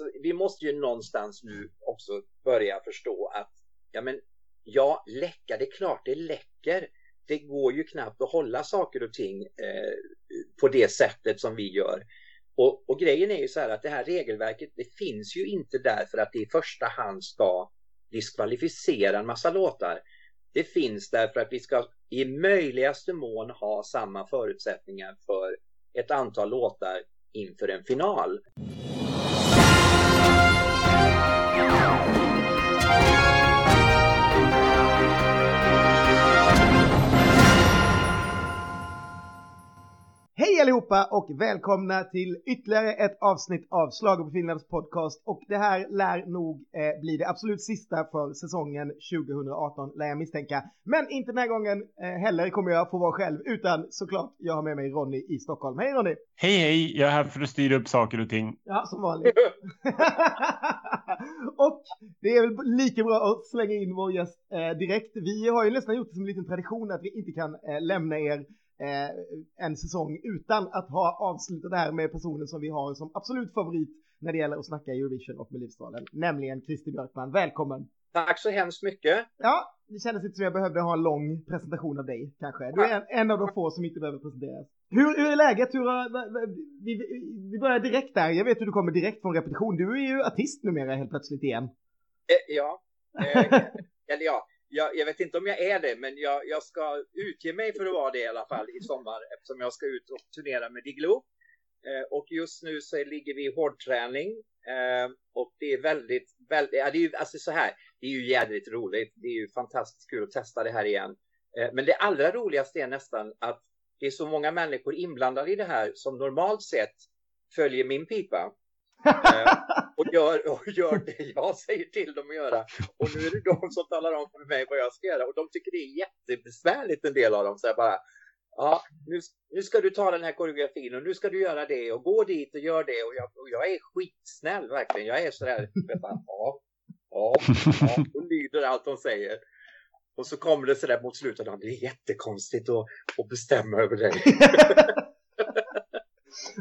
alltså, vi måste ju någonstans nu också börja förstå att ja, men, ja, läcka, det är klart det läcker. Det går ju knappt att hålla saker och ting eh, på det sättet som vi gör. Och, och, grejen är ju så här att det här regelverket det finns ju inte därför att det i första hand ska diskvalificera en massa låtar. Det finns därför att vi ska i möjligaste mån ha samma förutsättningar för ett antal låtar inför en final. Allihopa och välkomna till ytterligare ett avsnitt av Slager på Finlands podcast och det här lär nog eh, bli det absolut sista för säsongen 2018 lär jag misstänka. Men inte den här gången eh, heller kommer jag få vara själv utan såklart jag har med mig Ronny i Stockholm. Hej Ronny! Hej hej, jag är här för att styra upp saker och ting. Ja, som vanligt. och det är väl lika bra att slänga in vår gäst eh, direkt. Vi har ju nästan gjort det som en liten tradition att vi inte kan eh, lämna er eh, en säsong utan att ha avslutat det här med personen som vi har som absolut favorit när det gäller att snacka Eurovision och Melodifestivalen, nämligen Christer Björkman. Välkommen! Tack så hemskt mycket! Ja, det kändes inte som jag behövde ha en lång presentation av dig kanske. Du är en, en av de få som inte behöver presenteras. Hur, hur är läget? Hur, vi, vi börjar direkt där. Jag vet hur du kommer direkt från repetition. Du är ju artist numera helt plötsligt igen. Eh, ja, eh, eller ja, jag, jag, vet inte om jag är det, men jag, jag, ska utge mig för att vara det i alla fall i sommar eftersom jag ska ut och turnera med Diglo. Eh, och just nu så ligger vi i hårdträning eh, och det är väldigt, väldigt, ja, det är ju alltså så här, det är ju jädrigt roligt. Det är ju fantastiskt kul att testa det här igen. Eh, men det allra roligaste är nästan att det är så många människor inblandade i det här som normalt sett följer min pipa. Eh, och, gör, och gör det jag säger till dem att göra. Och nu är det de som talar om för mig vad jag ska göra. Och de tycker det är jättebesvärligt en del av dem. Så jag bara, ja, nu, nu ska du ta den här koreografin och nu ska du göra det och gå dit och gör det. Och jag, och jag är skitsnäll verkligen. Jag är sådär, ja, ja, ja, och lyder allt de säger. Och så kommer det sådär mot slutet, det är jättekonstigt att, att bestämma över dig.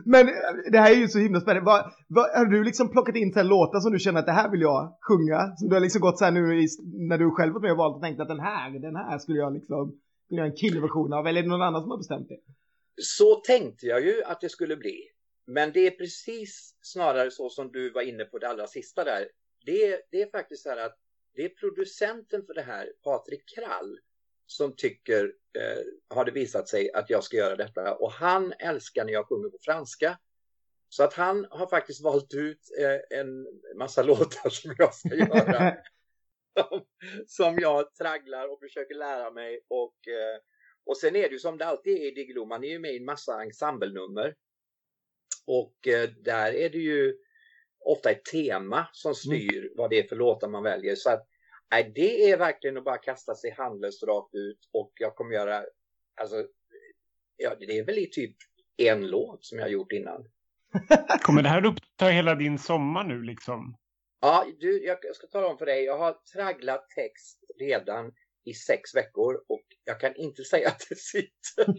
Men eh, det här är ju så himla spännande. Var, var, har du liksom plockat in så låtar som du känner att det här vill jag sjunga? Som du har liksom gått så här nu i, när du själv varit med och valt och tänkt att den här, den här skulle jag liksom vill göra en killversion av. Eller är det någon annan som har bestämt det? Så tänkte jag ju att det skulle bli. Men det är precis snarare så som du var inne på det allra sista där. Det, det är faktiskt så här att det är producenten för det här, Patrik Krall, som tycker, eh, har det visat sig att jag ska göra detta. Och han älskar när jag sjunger på franska. Så att han har faktiskt valt ut eh, en massa låtar som jag ska göra. som jag tragglar och försöker lära mig. Och, eh, och sen är det ju som det alltid är i Diggiloo, man är ju med i en massa ensemblenummer. Och eh, där är det ju ofta ett tema som mm. styr mm. vad det är för låtar man väljer. Så att Nej, det är verkligen att bara kasta sig handlöst rakt ut och jag kommer göra, alltså, ja, det är väl i typ en låt som jag har gjort innan. kommer det här uppta hela din sommar nu liksom? Ja, du, jag ska tala om för dig, jag har tragglat text redan i sex veckor och jag kan inte säga att det sitter.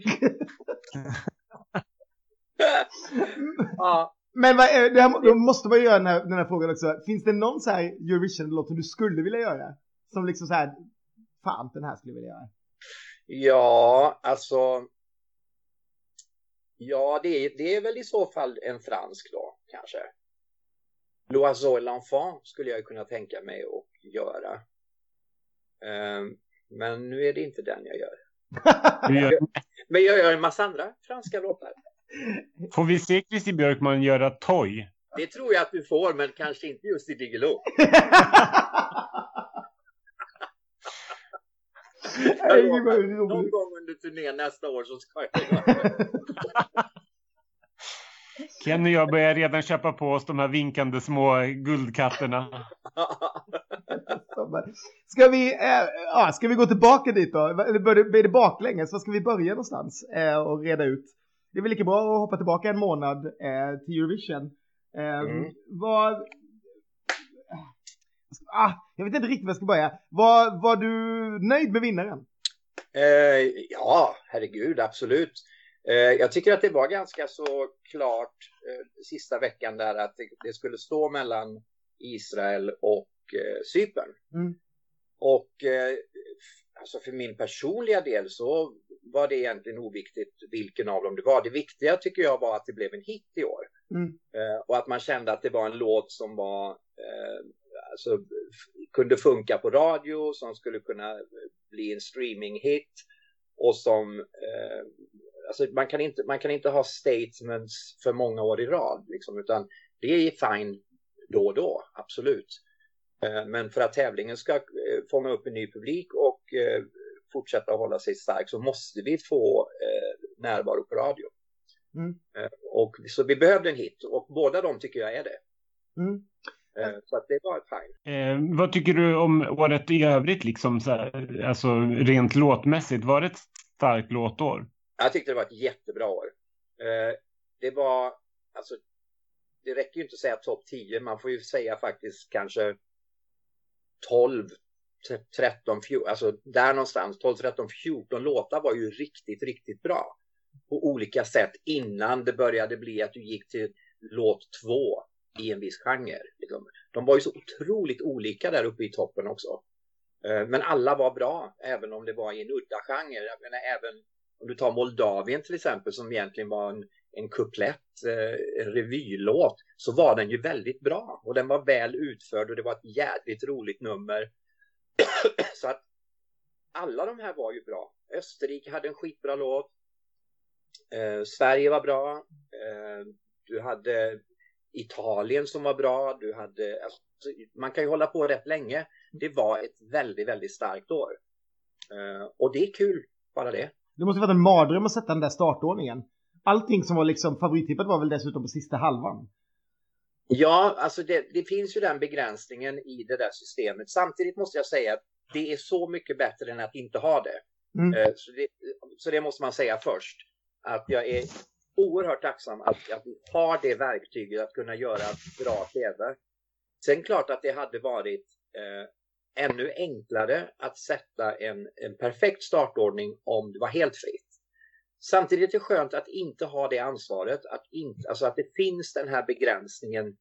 ja. Men vad det här, då måste man göra den här, den här frågan också. Finns det någon så här Eurovision-låt som du skulle vilja göra? Som liksom så här, fan den här skulle jag vilja göra. Ja, alltså. Ja, det är, det är väl i så fall en fransk då, kanske. L'Oiseau et l'Enfant skulle jag kunna tänka mig att göra. Um, men nu är det inte den jag gör. men jag gör en massa andra franska låtar. Får vi se Christer Björkman göra Toy? Det tror jag att du får, men kanske inte just i Diggiloo. Någon gång under turnén nästa år så ska jag göra det. Ken och jag börjar redan köpa på oss de här vinkande små guldkatterna. ska, vi, äh, ja, ska vi gå tillbaka dit då? Eller blir det baklänges? Var ska vi börja någonstans äh, och reda ut? Det är väl lika bra att hoppa tillbaka en månad äh, till Eurovision. Mm. Vad, ah, jag vet inte riktigt var jag ska börja. Var, var du nöjd med vinnaren? Eh, ja, herregud, absolut. Eh, jag tycker att det var ganska så klart eh, sista veckan där att det, det skulle stå mellan Israel och eh, Cypern. Mm. Och eh, alltså för min personliga del så var det egentligen oviktigt vilken av dem det var. Det viktiga tycker jag var att det blev en hit i år. Mm. Eh, och att man kände att det var en låt som var alltså, kunde funka på radio, som skulle kunna bli en streaming-hit och som eh, alltså man kan, inte, man kan inte ha statements för många år i rad, liksom, utan det är fine då och då, absolut. Eh, men för att tävlingen ska eh, fånga upp en ny publik och eh, fortsätta hålla sig stark så måste vi få närvaro på radio. Mm. Och, så vi behövde en hit och båda de tycker jag är det. Mm. Så att det var fine. Eh, vad tycker du om året i övrigt, liksom, så här, alltså rent låtmässigt? Var det ett starkt låtår? Jag tyckte det var ett jättebra år. Eh, det var, alltså, det räcker ju inte att säga topp 10, man får ju säga faktiskt kanske 12, 13, 14, alltså där någonstans, 12, 13, 14 låtar var ju riktigt, riktigt bra. På olika sätt innan det började bli att du gick till låt två i en viss genre. Liksom. De var ju så otroligt olika där uppe i toppen också. Eh, men alla var bra, även om det var i en udda genre. Jag menar, även om du tar Moldavien till exempel, som egentligen var en, en kuplett, eh, en revylåt, så var den ju väldigt bra. Och den var väl utförd och det var ett jädrigt roligt nummer. så att alla de här var ju bra. Österrike hade en skitbra låt. Eh, Sverige var bra. Eh, du hade Italien som var bra. Du hade, alltså, man kan ju hålla på rätt länge. Det var ett väldigt, väldigt starkt år. Eh, och det är kul, bara det. Det måste varit en mardröm att sätta den där startordningen. Allting som var liksom favorittippat var väl dessutom på sista halvan. Ja, alltså det, det, finns ju den begränsningen i det där systemet. Samtidigt måste jag säga att det är så mycket bättre än att inte ha det. Mm. Eh, så, det så det måste man säga först. Att jag är oerhört tacksam att, att vi har det verktyget att kunna göra bra tv. Sen klart att det hade varit eh, ännu enklare att sätta en, en perfekt startordning om det var helt fritt. Samtidigt är det skönt att inte ha det ansvaret, att, inte, alltså att det finns den här begränsningen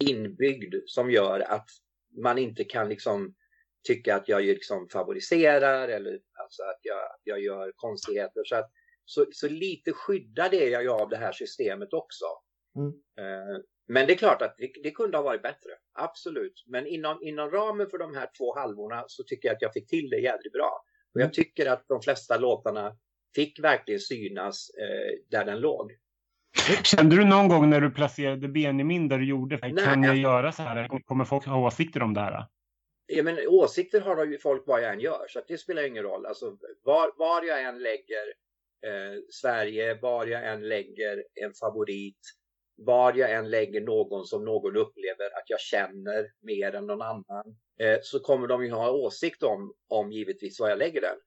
inbyggd som gör att man inte kan liksom tycka att jag liksom favoriserar eller alltså att jag, jag gör konstigheter. Så, att, så, så lite skyddar det jag av det här systemet också. Mm. Eh, men det är klart att det, det, kunde ha varit bättre, absolut. Men inom, inom ramen för de här två halvorna så tycker jag att jag fick till det jädrigt bra. Och jag mm. tycker att de flesta låtarna fick verkligen synas eh, där den låg. Kände du någon gång när du placerade Benjamin där du gjorde, Nej, kan jag göra så här? Kommer folk ha åsikter om det här? Ja, men åsikter har ju folk vad jag än gör, så det spelar ingen roll. Alltså, var, var jag än lägger eh, Sverige, var jag än lägger en favorit, var jag än lägger någon som någon upplever att jag känner mer än någon annan, eh, så kommer de ju ha åsikt om, om givetvis var jag lägger den.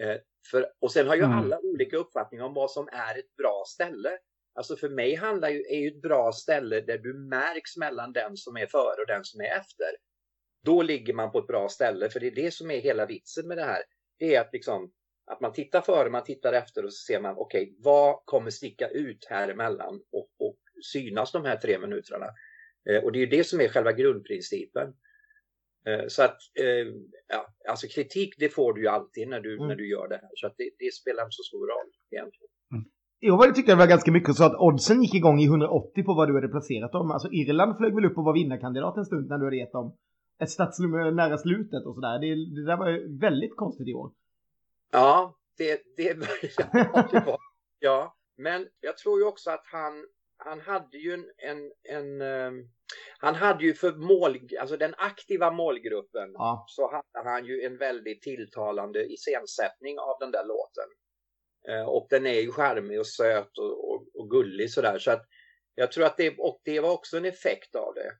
Eh, för, och sen har ju mm. alla olika uppfattningar om vad som är ett bra ställe. Alltså för mig handlar ju, är ju ett bra ställe där du märks mellan den som är före och den som är efter. Då ligger man på ett bra ställe, för det är det som är hela vitsen med det här. Det är att liksom att man tittar före, man tittar efter och så ser man okej, okay, vad kommer sticka ut här emellan och, och synas de här tre minuterna? Eh, och det är ju det som är själva grundprincipen. Eh, så att, eh, ja, alltså kritik det får du ju alltid när du, mm. när du gör det här. Så att det, det spelar inte så stor roll egentligen. Mm. Jag tyckte det var ganska mycket så att oddsen gick igång i 180 på vad du hade placerat dem. Alltså Irland flög väl upp och var vinnarkandidat en stund när du hade gett dem ett stadsnummer nära slutet och sådär. Det, det där var väldigt konstigt i år. Ja, det, det, ja, det var Ja, men jag tror ju också att han, han hade ju en, en, en um, han hade ju för mål, alltså den aktiva målgruppen ja. så hade han ju en väldigt tilltalande iscensättning av den där låten. Eh, och den är ju charmig och söt och, och, och gullig sådär så att jag tror att det, och det var också en effekt av det.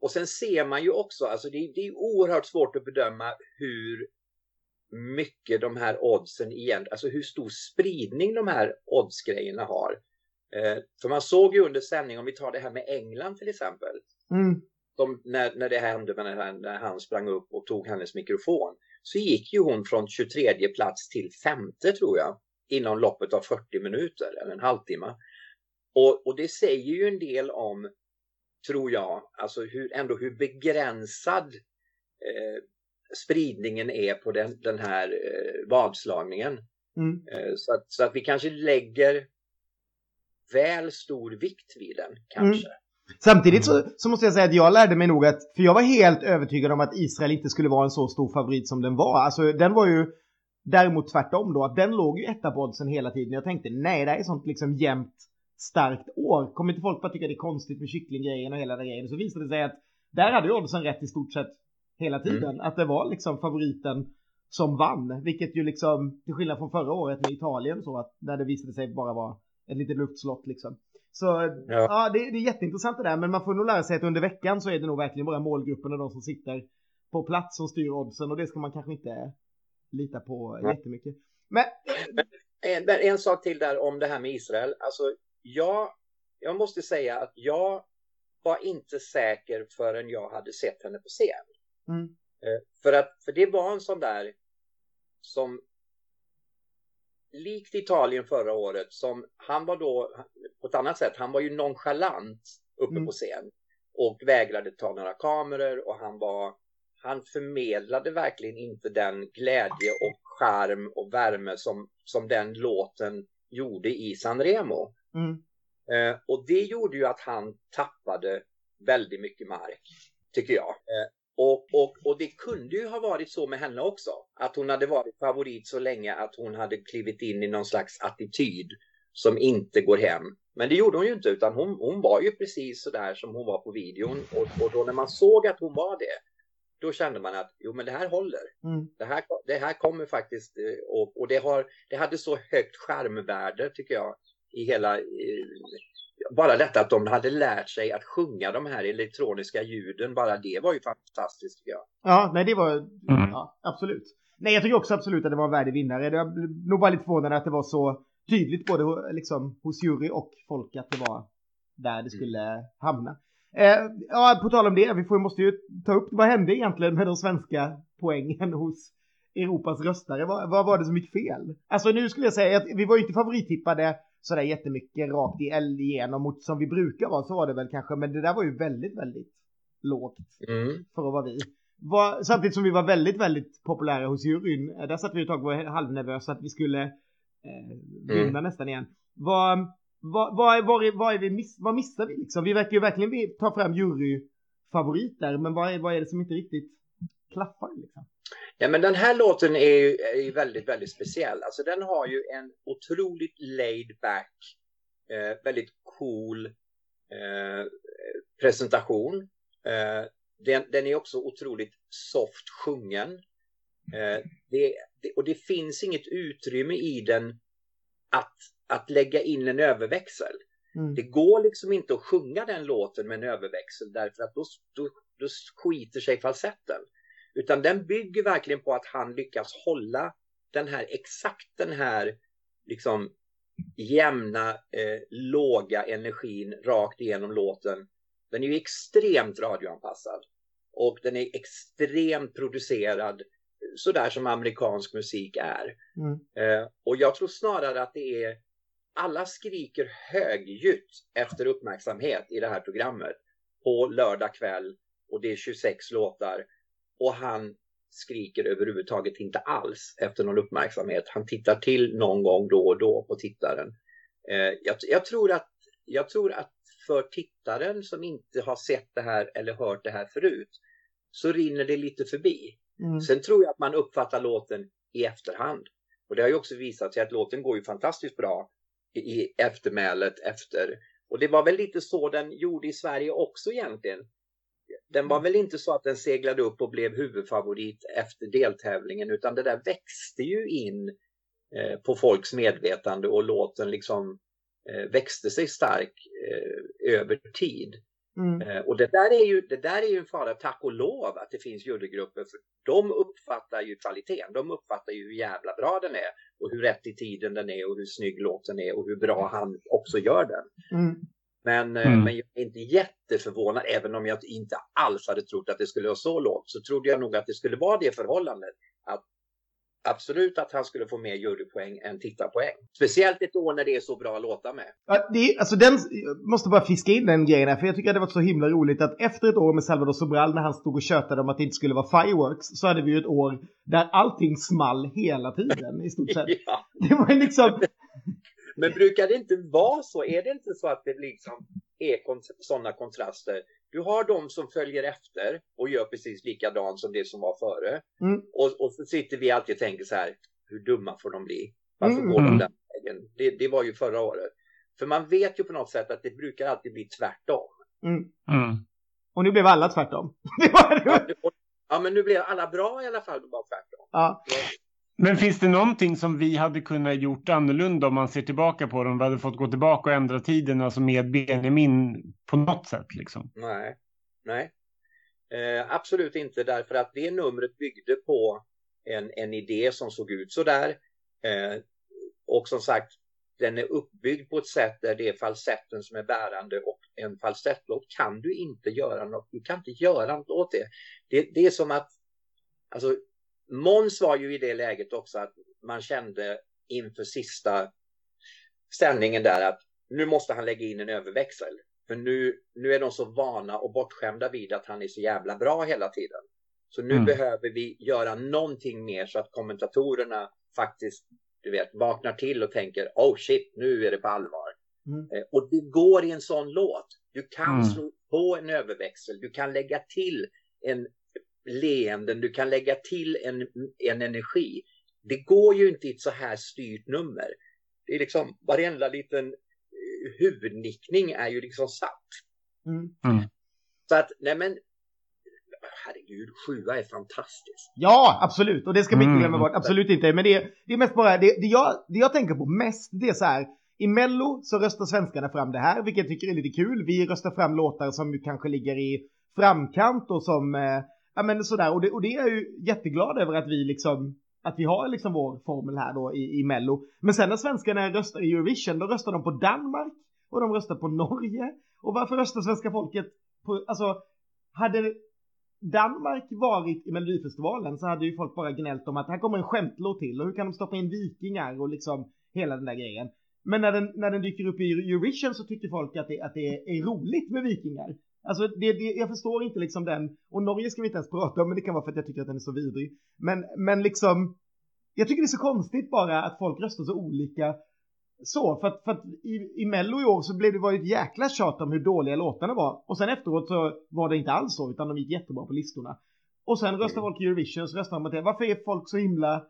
Och sen ser man ju också, alltså det, det är oerhört svårt att bedöma hur mycket de här oddsen igen, alltså hur stor spridning de här oddsgrejerna har. Eh, för man såg ju under sändning, om vi tar det här med England till exempel. Mm. De, när, när det hände när, när han sprang upp och tog hennes mikrofon. Så gick ju hon från 23 plats till femte tror jag. inom loppet av 40 minuter eller en halvtimme. Och, och det säger ju en del om, tror jag, alltså hur, ändå hur begränsad eh, spridningen är på den, den här eh, vadslagningen. Mm. Eh, så, att, så att vi kanske lägger väl stor vikt vid den, kanske. Mm. Samtidigt så, så, måste jag säga att jag lärde mig nog att, för jag var helt övertygad om att Israel inte skulle vara en så stor favorit som den var. Alltså den var ju däremot tvärtom då, att den låg ju etta på oddsen hela tiden. Jag tänkte nej, det här är sånt liksom jämnt starkt år. Kommer inte folk bara tycka det är konstigt med kycklinggrejen och hela den grejen? Så visade det sig att där hade ju oddsen rätt i stort sett hela tiden. Mm. Att det var liksom favoriten som vann, vilket ju liksom till skillnad från förra året med Italien så att där det visade sig bara vara ett litet luftslott liksom. Så ja, ja det, det, är jätteintressant det där, men man får nog lära sig att under veckan så är det nog verkligen bara målgruppen och de som sitter på plats som styr oddsen och det ska man kanske inte lita på ja. jättemycket. Men... En, en sak till där om det här med Israel. Alltså, jag, jag måste säga att jag var inte säker förrän jag hade sett henne på scen. Mm. Eh, för, att, för det var en sån där som likt Italien förra året som han var då på ett annat sätt. Han var ju nonchalant uppe mm. på scen och vägrade ta några kameror och han var han förmedlade verkligen inte den glädje och charm och värme som, som den låten gjorde i Sanremo. Mm. Eh, och det gjorde ju att han tappade väldigt mycket mark, tycker jag. Eh, och, och, och det kunde ju ha varit så med henne också. Att hon hade varit favorit så länge att hon hade klivit in i någon slags attityd som inte går hem. Men det gjorde hon ju inte utan hon, hon var ju precis så där som hon var på videon. Och, och då när man såg att hon var det då kände man att jo men det här håller. Mm. Det, här, det här kommer faktiskt eh, och, och det, har, det hade så högt skärmvärde tycker jag i hela bara detta att de hade lärt sig att sjunga de här elektroniska ljuden, bara det var ju fantastiskt tycker jag. Ja, nej det var, mm. ja, absolut. Nej, jag tycker också absolut att det var en värdig vinnare. Det var nog bara lite förvånande att det var så tydligt både liksom, hos jury och folk att det var där det skulle mm. hamna. Eh, ja, på tal om det, vi får, måste ju ta upp vad hände egentligen med de svenska poängen hos Europas röstare? Vad, vad var det som gick fel? Alltså nu skulle jag säga att vi var ju inte favorittippade sådär jättemycket rakt i L igenom mot som vi brukar vara, så var det väl kanske, men det där var ju väldigt, väldigt lågt mm. för att vara vi. Var, samtidigt som vi var väldigt, väldigt populära hos juryn. Eh, där satt vi ett tag och var halvnervösa att vi skulle eh, vinna mm. nästan igen. Vad, vad, vad, vad, vad, är vi miss, vad missar vi liksom? Vi verkar ju verkligen ta fram juryfavoriter, men vad är, vad är det som inte riktigt klaffar liksom? Ja, men den här låten är ju, är väldigt, väldigt speciell. Alltså den har ju en otroligt laid back, eh, väldigt cool eh, presentation. Eh, den, den, är också otroligt soft sjungen. Eh, det, det, och det finns inget utrymme i den att, att lägga in en överväxel. Mm. Det går liksom inte att sjunga den låten med en överväxel därför att då, då, då skiter sig falsetten. Utan den bygger verkligen på att han lyckas hålla den här exakt den här liksom jämna eh, låga energin rakt igenom låten. Den är ju extremt radioanpassad och den är extremt producerad sådär som amerikansk musik är. Mm. Eh, och jag tror snarare att det är alla skriker högljutt efter uppmärksamhet i det här programmet på lördag kväll och det är 26 låtar och han skriker överhuvudtaget inte alls efter någon uppmärksamhet. Han tittar till någon gång då och då på tittaren. Eh, jag, jag, tror att, jag tror att för tittaren som inte har sett det här eller hört det här förut så rinner det lite förbi. Mm. Sen tror jag att man uppfattar låten i efterhand. Och det har ju också visat sig att låten går ju fantastiskt bra i, i eftermälet efter. Och det var väl lite så den gjorde i Sverige också egentligen den var väl inte så att den seglade upp och blev huvudfavorit efter deltävlingen utan det där växte ju in eh, på folks medvetande och låten liksom eh, växte sig stark eh, över tid. Mm. och det där, är ju, det där är ju en fara, tack och lov att det finns jurygrupper för de uppfattar ju kvaliteten, de uppfattar ju hur jävla bra den är och hur rätt i tiden den är och hur snygg låten är och hur bra han också gör den. Mm. Men, eh, mm. men jag är inte jätteförvånad, även om jag inte alls hade trott att det skulle vara så lågt, så trodde jag nog att det skulle vara det förhållandet. Att, absolut att han skulle få mer jurypoäng än tittarpoäng. Speciellt ett år när det är så bra låtar med. Ja, det alltså den, jag måste bara fiska in den grejen här, för jag tycker att det var så himla roligt att efter ett år med Salvador Sobral när han stod och tjötade om att det inte skulle vara fireworks så hade vi ju ett år där allting small hela tiden i stort sett. ja. Det var liksom... Men brukar det inte vara så? Är det inte så att det liksom är sådana kontraster? Du har de som följer efter och gör precis likadant som det som var före. Mm. Och, och så sitter vi alltid och tänker så här, hur dumma får de bli? Varför Mm. går de den vägen? Det, det var ju förra året. För man vet ju på något sätt att det brukar alltid bli tvärtom. Mm. Mm. Och nu blev alla tvärtom. Det var, det Ja, men nu blev alla bra i alla fall, var tvärtom. ja. Men finns det någonting som vi hade kunnat gjort annorlunda om man ser tillbaka på det? Om vi hade fått gå tillbaka och ändra tiden, alltså med Benjamin på något sätt liksom? Nej, nej. Eh, absolut inte därför att det numret byggde på en, en idé som såg ut så där. Eh, och som sagt, den är uppbyggd på ett sätt där det är falsetten som är bärande och en falsettlåt kan du inte göra något. Du kan inte göra något åt det. Det, det är som att, alltså Måns var ju i det läget också att man kände inför sista ställningen där att nu måste han lägga in en överväxel. För nu, nu är de så vana och bortskämda vid att han är så jävla bra hela tiden. Så nu Mm. behöver vi göra någonting mer så att kommentatorerna faktiskt du vet, vaknar till och tänker oh shit, nu är det på allvar. Mm. Eh, Och det går i en sån låt. Du kan Mm. slå på en överväxel, du kan lägga till en leenden, du kan lägga till en, en energi. Det går ju inte i ett så här styrt nummer. Det är liksom varenda liten eh, huvudnickning är ju liksom satt. Mm. Så att, nej men, herregud, sjua är fantastiskt. Ja, absolut. Och det ska vi inte Mm. glömma bort. Absolut inte. Men det, det är mest bara, det, det, jag, det jag tänker på mest, det är så här. I Mello så röstar svenskarna fram det här, vilket jag tycker är lite kul. Vi röstar fram låtar som kanske ligger i framkant och som, eh, ja men sådär. Och det, och det är jag ju jätteglad över att vi liksom, att vi har liksom vår formel här då i, i Mello. Men sen när svenskarna röstar i Eurovision, då röstar de på Danmark och de röstar på Norge. Och varför röstar svenska folket på, alltså, hade Danmark varit i Melodifestivalen så hade ju folk bara gnällt om att här kommer en skämtlåt till och hur kan de stoppa in vikingar och liksom hela den där grejen. Men när den, när den dyker upp i Eurovision så tycker folk att det, att det är roligt med vikingar. Alltså det, det, jag förstår inte liksom den, och Norge ska vi inte ens prata om men det kan vara för att jag tycker att den är så vidrig. Men, men liksom, jag tycker det är så konstigt bara att folk röstar så olika så, för att, för att i, i Mello i år så blev det var ju ett jäkla tjat om hur dåliga låtarna var. Och sen efteråt så var det inte alls så, utan de gick jättebra på listorna. Och sen röstar folk i Eurovision, så röstar de på det. Varför är folk så himla...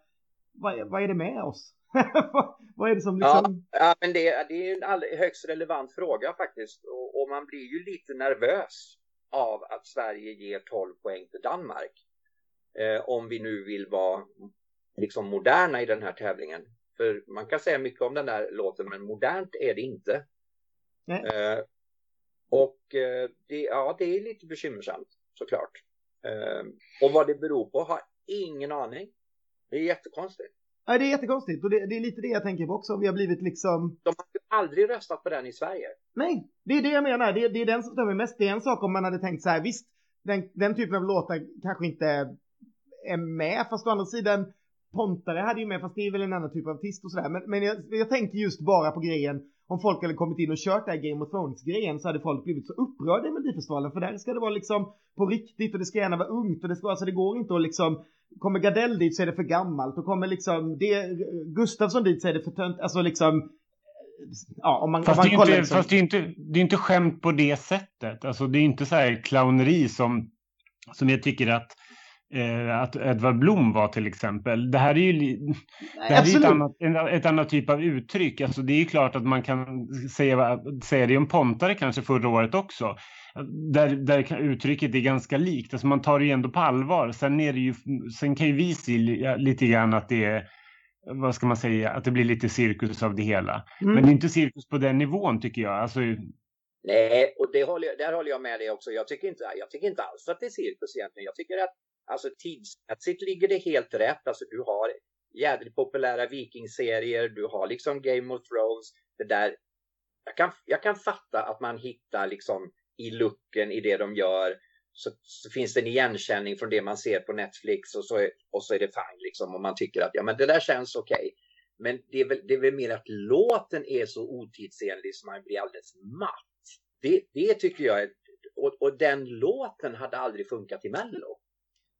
Vad, vad är det med oss? vad, är det som liksom... Ja, men det, det är en all, högst relevant fråga faktiskt. Och, och man blir ju lite nervös av att Sverige ger 12 poäng till Danmark. Eh, om vi nu vill vara liksom moderna i den här tävlingen. För man kan säga mycket om den där låten, men modernt är det inte. Eh, och eh, det, ja, det är lite bekymmersamt såklart. Eh, och vad det beror på har ingen aning. Det är jättekonstigt. Nej, det är jättekonstigt. Och det, det är lite det jag tänker på också. Vi har blivit liksom... De har aldrig röstat på den i Sverige. Nej, det är det jag menar. Det, det är den som mig mest. Det är en sak om man hade tänkt så här, visst, den, den typen av låtar kanske inte är med, fast å andra sidan, Pontare hade ju med, fast det är väl en annan typ av artist och sådär. Men, men jag, jag tänker just bara på grejen, om folk hade kommit in och kört det här Game of Thrones-grejen så hade folk blivit så upprörda i Melodifestivalen, för där ska det vara liksom på riktigt och det ska gärna vara ungt och det ska, alltså det går inte att liksom, kommer Gardell dit så är det för gammalt och kommer liksom, det, Gustafsson dit så är det för tönt, alltså liksom, ja om man, Fast, om det man kollar inte, liksom, fast det, är inte, det är inte skämt på det sättet. Alltså, det är inte så här clowneri som, som jag tycker att, eh, att Edvard Blom var till exempel. Det här är ju, det här är ett, annat, ett annat typ av uttryck. Alltså, det är ju klart att man kan säga, säga det om Pontare kanske förra året också. Där, där uttrycket är ganska likt. Alltså, man tar det ju ändå på allvar. Sen, är det ju, sen kan ju vi se li- lite grann att det är vad ska man säga, att det blir lite cirkus av det hela. Mm. Men det är inte cirkus på den nivån tycker jag. Alltså, Nej, och det håller, jag- där håller jag med dig också. Jag tycker, inte, jag tycker inte alls att det är cirkus egentligen. Jag tycker att alltså, tidsmässigt ligger det helt rätt. Alltså, du har jävligt populära vikingserier, du har liksom Game of Thrones. Det där, jag, kan, jag kan fatta att man hittar liksom i looken i det de gör så, så, finns det en igenkänning från det man ser på Netflix och så är, och så är det fine liksom. Och man tycker att ja, men det där känns okej. Okay. Men det är, väl, det är väl mer att låten är så otidsenlig så man blir alldeles matt. Det, det tycker jag är, och, och den låten hade aldrig funkat i Mello.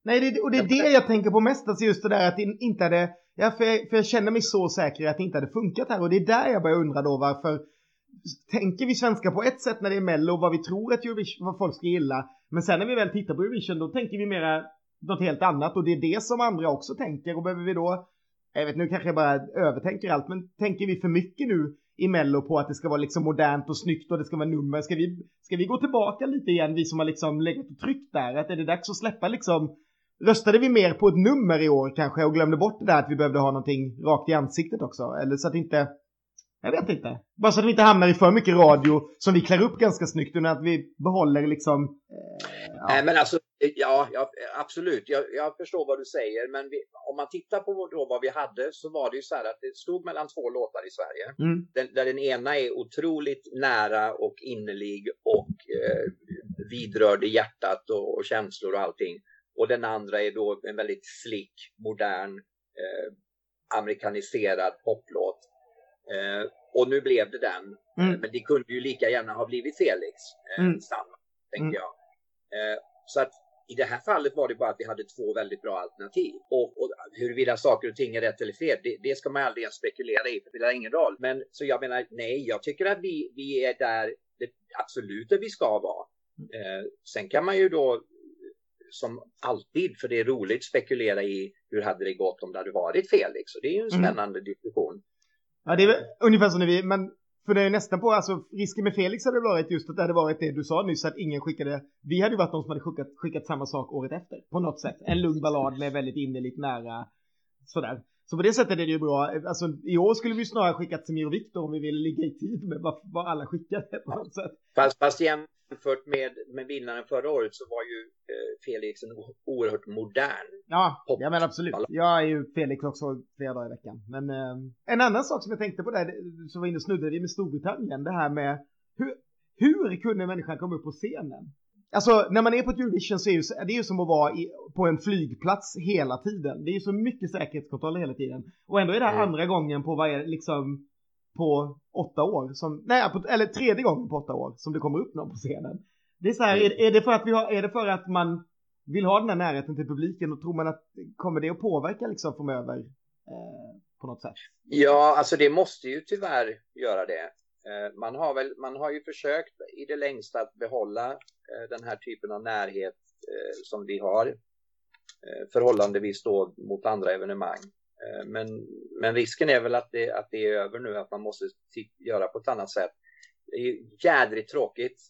Nej, det, och det är det jag tänker på mest, alltså just det där att det inte hade, ja, för, jag, för jag känner mig så säker att det inte hade funkat här och det är där jag börjar undra då varför tänker vi svenskar på ett sätt när det är Mello, vad vi tror att Eurovision, vad folk ska gilla, men sen när vi väl tittar på Eurovision då tänker vi mera något helt annat och det är det som andra också tänker och behöver vi då, jag vet nu kanske jag bara övertänker allt, men tänker vi för mycket nu i Mello på att det ska vara liksom modernt och snyggt och det ska vara nummer. Ska vi, ska vi gå tillbaka lite igen, vi som har liksom legat och tryckt där? Att är det dags att släppa liksom Röstade vi mer på ett nummer i år kanske och glömde bort det där att vi behövde ha någonting rakt i ansiktet också? Eller så att inte... Jag vet inte. Bara så att vi inte hamnar i för mycket radio som vi klär upp ganska snyggt utan att vi behåller liksom... Eh, ja. Nej men alltså, ja, ja absolut. Jag, jag, förstår vad du säger. Men vi, om man tittar på då vad vi hade så var det ju så här att det stod mellan två låtar i Sverige. Mm. Den, där den ena är otroligt nära och innerlig och eh, vidrörd i hjärtat och, och känslor och allting. Och den andra är då en väldigt slick, modern, eh, amerikaniserad poplåt. Eh, och nu blev det den. Eh, mm. men det kunde ju lika gärna ha blivit Felix eh, mm. standard, tänker mm. jag. Eh, så att i det här fallet var det bara att vi hade två väldigt bra alternativ. Och, och huruvida saker och ting är rätt eller fel, det, det ska man aldrig ens spekulera i, för det spelar ingen roll. Men så jag menar, nej, jag tycker att vi, vi är där det, absolut där vi ska vara. Eh, sen kan man ju då som alltid, för det är roligt, spekulera i hur hade det gått om det hade varit Felix. Och det är ju en mm. spännande mm. diskussion. Ja, det är ungefär som när vi, men för det är nästan på, alltså risken med Felix hade varit just att det hade varit det du sa nyss, att ingen skickade, vi hade ju varit de som hade skickat, skickat samma sak året efter, på något sätt. En lugn ballad med väldigt innerligt nära, sådär. Så på det sättet är det ju bra. Alltså i år skulle vi snarare skickat Semir och Viktor om vi ville ligga i tid med vad, vad alla skickade. Fast, fast jämfört med, med vinnaren förra året så var ju eh, Felix en oerhört modern Ja, pop. ja men absolut. Jag är ju Felix också flera dagar i veckan. Men eh, en annan sak som jag tänkte på där, som var inne och snuddade med Storbritannien, det här med hur, hur kunde människan komma upp på scenen? Alltså när man är på ett Eurovision så är det, det är ju som att vara i, på en flygplats hela tiden. Det är ju så mycket säkerhetskontroller hela tiden. Och ändå är det här mm. andra gången på vad är liksom på åtta år, som, nej, på, eller tredje gången på åtta år som det kommer upp någon på scenen. Det är så här, mm. är, är, det för att vi har, är det för att man vill ha den här närheten till publiken och tror man att kommer det att påverka liksom framöver eh, på något sätt? Ja, alltså det måste ju tyvärr göra det. Eh, man har väl, man har ju försökt i det längsta att behålla eh, den här typen av närhet eh, som vi har förhållandevis då mot andra evenemang. Men, men risken är väl att det, att det är över nu, att man måste göra på ett annat sätt. Det är jädrigt tråkigt,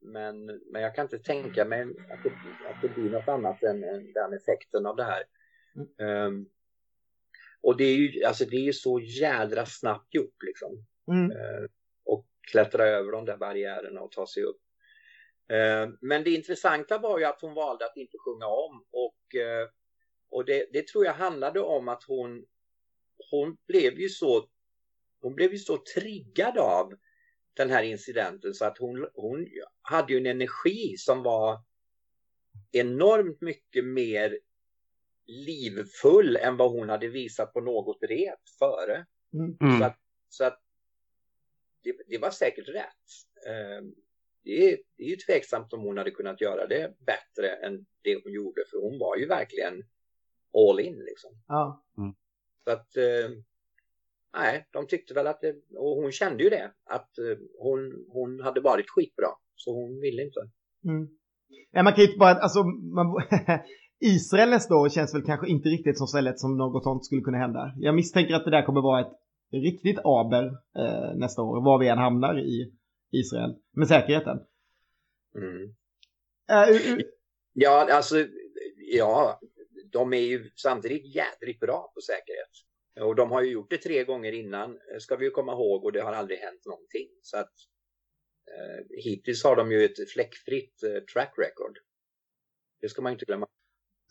men, men jag kan inte tänka mig att det, att det blir något annat än, än den effekten av det här. Mm. Um, och det är ju alltså det är ju så jädra snabbt gjort liksom. Mm. Uh, och klättra över de där barriärerna och ta sig upp. Uh, men det intressanta var ju att hon valde att inte sjunga om och, uh, och det, det, tror jag handlade om att hon, hon blev ju så hon blev ju så triggad av den här incidenten så att hon, hon hade ju en energi som var enormt mycket mer livfull än vad hon hade visat på något rep före. Mm. Så att, så att det, det, var säkert rätt. Ehm, det är, det är ju tveksamt om hon hade kunnat göra det bättre än det hon gjorde, för hon var ju verkligen all in liksom. Ja. Mm. Så att ehm, nej, de tyckte väl att det, och hon kände ju det, att eh, hon, hon hade varit skitbra, så hon ville inte. Mm. Ja, man kan ju inte bara, alltså, man, Israel nästa år känns väl kanske inte riktigt som stället som något sånt skulle kunna hända. Jag misstänker att det där kommer vara ett riktigt aber eh, nästa år, var vi än hamnar i Israel, med säkerheten. Mm. Uh, uh, uh. Ja, alltså, ja, de är ju samtidigt jädrigt bra på säkerhet. Och de har ju gjort det tre gånger innan, ska vi ju komma ihåg, och det har aldrig hänt någonting. Så att eh, hittills har de ju ett fläckfritt eh, track record. Det ska man inte glömma.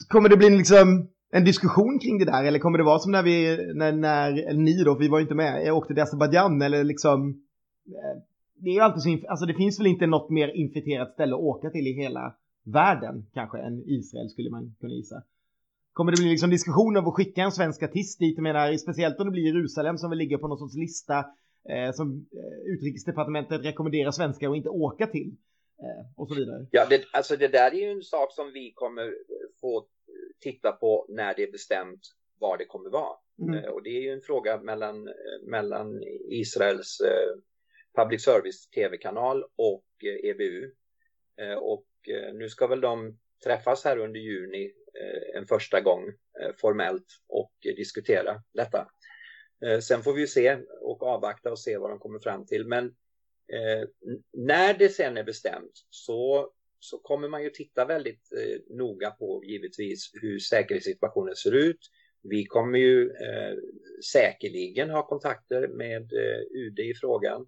Kommer det bli liksom en diskussion kring det där eller kommer det vara som när vi, när, när ni då, för vi var ju inte med, jag åkte till Azerbajdzjan eller liksom eh, det är ju alltid så, alltså det finns väl inte något mer infekterat ställe att åka till i hela världen kanske än Israel skulle man kunna gissa. Kommer det bli liksom diskussion om att skicka en svensk artist dit? Jag menar, speciellt om det blir Jerusalem som väl ligger på någon sorts lista eh, som eh, utrikesdepartementet rekommenderar svenskar att inte åka till. Eh, och så vidare. Ja, det, alltså det där är ju en sak som vi kommer få titta på när det är bestämt var det kommer vara. Mm. Eh, och det är ju en fråga mellan, mellan Israels eh, public service tv-kanal och EBU. E och nu ska väl de träffas här under juni en första gång formellt och diskutera detta. Sen får vi ju se och avvakta och se vad de kommer fram till. Men Eh, när det sen är bestämt så, så kommer man ju titta väldigt eh, noga på givetvis hur säkerhetssituationen ser ut. Vi kommer ju eh, säkerligen ha kontakter med eh, UD i frågan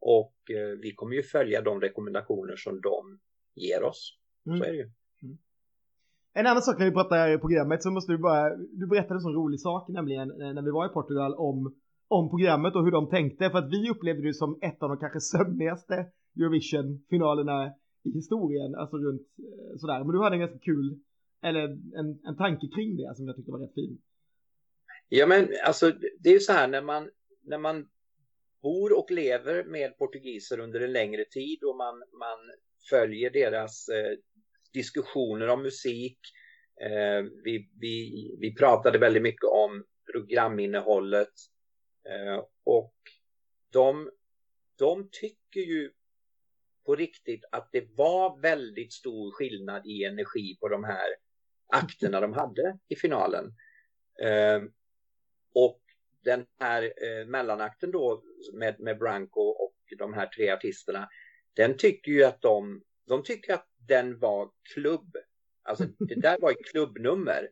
och eh, vi kommer ju följa de rekommendationer som de ger oss. Mm. Så är det ju. Mm. En annan sak när vi pratar i programmet så måste du bara, du berättade en sån rolig sak nämligen när vi var i Portugal om om programmet och hur de tänkte. För att vi upplevde det som ett av de kanske sömnigaste Eurovision-finalerna historien. Alltså runt eh, sådär. Men du hade en ganska kul, eller en, en tanke kring det som jag tyckte var rätt fin. Ja men alltså det är ju så här när man, när man bor och lever med portugiser under en längre tid och man, man följer deras eh, diskussioner om musik. Eh, vi, vi, vi pratade väldigt mycket om programinnehållet. Eh, och de, de tycker ju på riktigt att det var väldigt stor skillnad i energi på de här akterna de hade i finalen. Eh, och den här eh, mellanakten då med, med Branko och de här tre artisterna, den tycker ju att de, de tycker att den var klubb. Alltså det där var ett klubbnummer.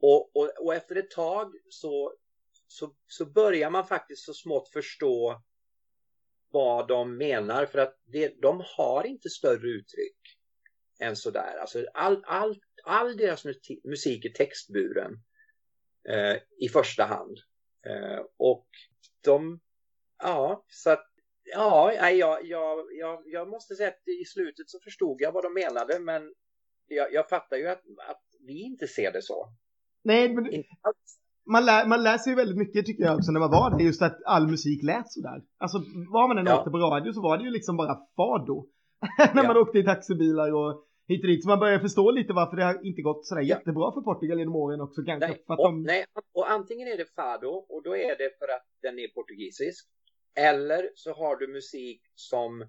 Och, och, och efter ett tag så så, så börjar man faktiskt så smått förstå vad de menar för att det, de har inte större uttryck än sådär. Alltså all, all, all deras musik är textburen eh, i första hand. Eh, och de, ja, så att Ja, jag, jag, jag, jag måste säga att i slutet så förstod jag vad de menade men jag, jag fattar ju att, att vi inte ser det så. Nej, men, inte alls man, lär, man lär sig väldigt mycket tycker jag också när man var där, just att all musik lät sådär. Alltså var man än ja. åkte på radio så var det ju liksom bara fado. när ja. man åkte i taxibilar och hit och dit. Så man börjar förstå lite varför det har inte gått sådär ja. jättebra för Portugal genom åren också kanske. Nej, för att och, de... nej, och antingen är det fado och då är det för att den är portugisisk. Eller så har du musik som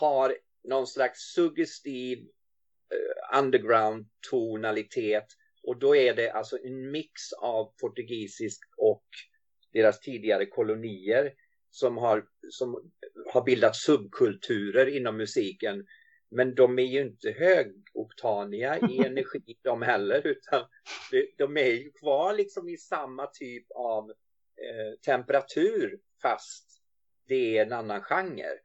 har någon slags suggestiv uh, underground tonalitet och då är det alltså en mix av portugisisk och deras tidigare kolonier som har, som har bildat subkulturer inom musiken. Men de är ju inte högoktaniga i energi de heller utan de är ju kvar liksom i samma typ av eh, temperatur fast det är en annan genre.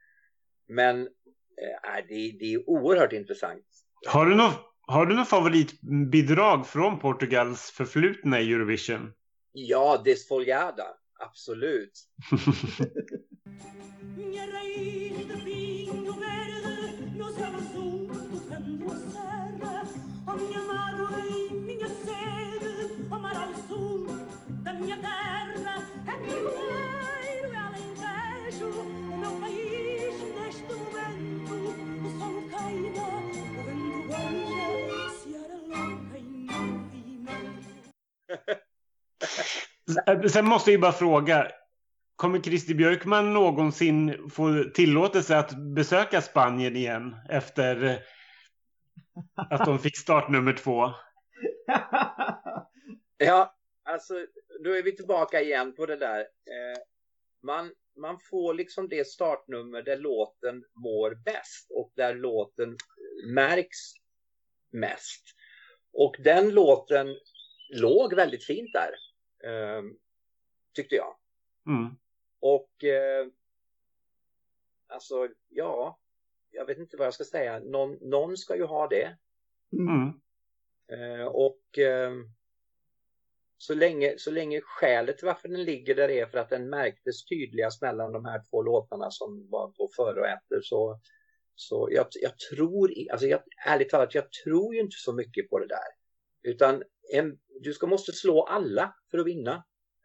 Men eh, det, det är oerhört intressant. Har du något har du något favoritbidrag från Portugals förflutna i Eurovision? Ja, Desfolgada. Absolut. Sen måste jag bara fråga. Kommer Christer Björkman någonsin få tillåtelse att besöka Spanien igen efter eh, att de fick start nummer två? Ja, alltså då är vi tillbaka igen på det där. Eh, man, man får liksom det startnummer där låten mår bäst och där låten märks mest. Och den låten låg väldigt fint där. Eh, tyckte jag. Mm. Och eh, alltså, ja, jag vet inte vad jag ska säga. Någon, någon ska ju ha det. Mm. Eh, och eh, så, länge, så länge skälet till varför den ligger där är för att den märktes tydligast mellan de här två låtarna som var på före och efter så, så jag, jag tror, alltså jag, ärligt talat, jag tror ju inte så mycket på det där. Utan en, du ska, måste slå alla för att vinna.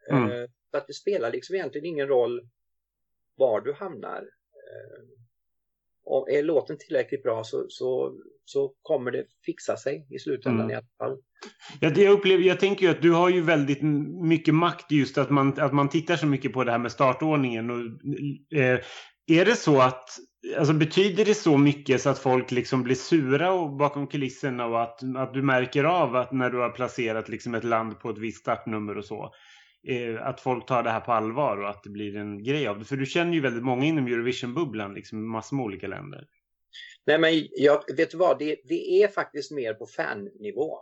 Mm. Eh, så att det spelar liksom egentligen ingen roll var du hamnar. Eh, och är låten tillräckligt bra så, så, så kommer det fixa sig i slutändan mm. i alla fall. Jag, jag, upplever, jag tänker ju att du har ju väldigt mycket makt just att man, att man tittar så mycket på det här med startordningen. Och, eh, är det så att, alltså betyder det så mycket så att folk liksom blir sura och bakom kulisserna och att, att du märker av att när du har placerat liksom ett land på ett visst startnummer och så, eh, att folk tar det här på allvar och att det blir en grej av det? För du känner ju väldigt många inom Eurovision-bubblan, liksom massor med olika länder. Nej, men jag vet du vad, det, det är faktiskt mer på fannivå.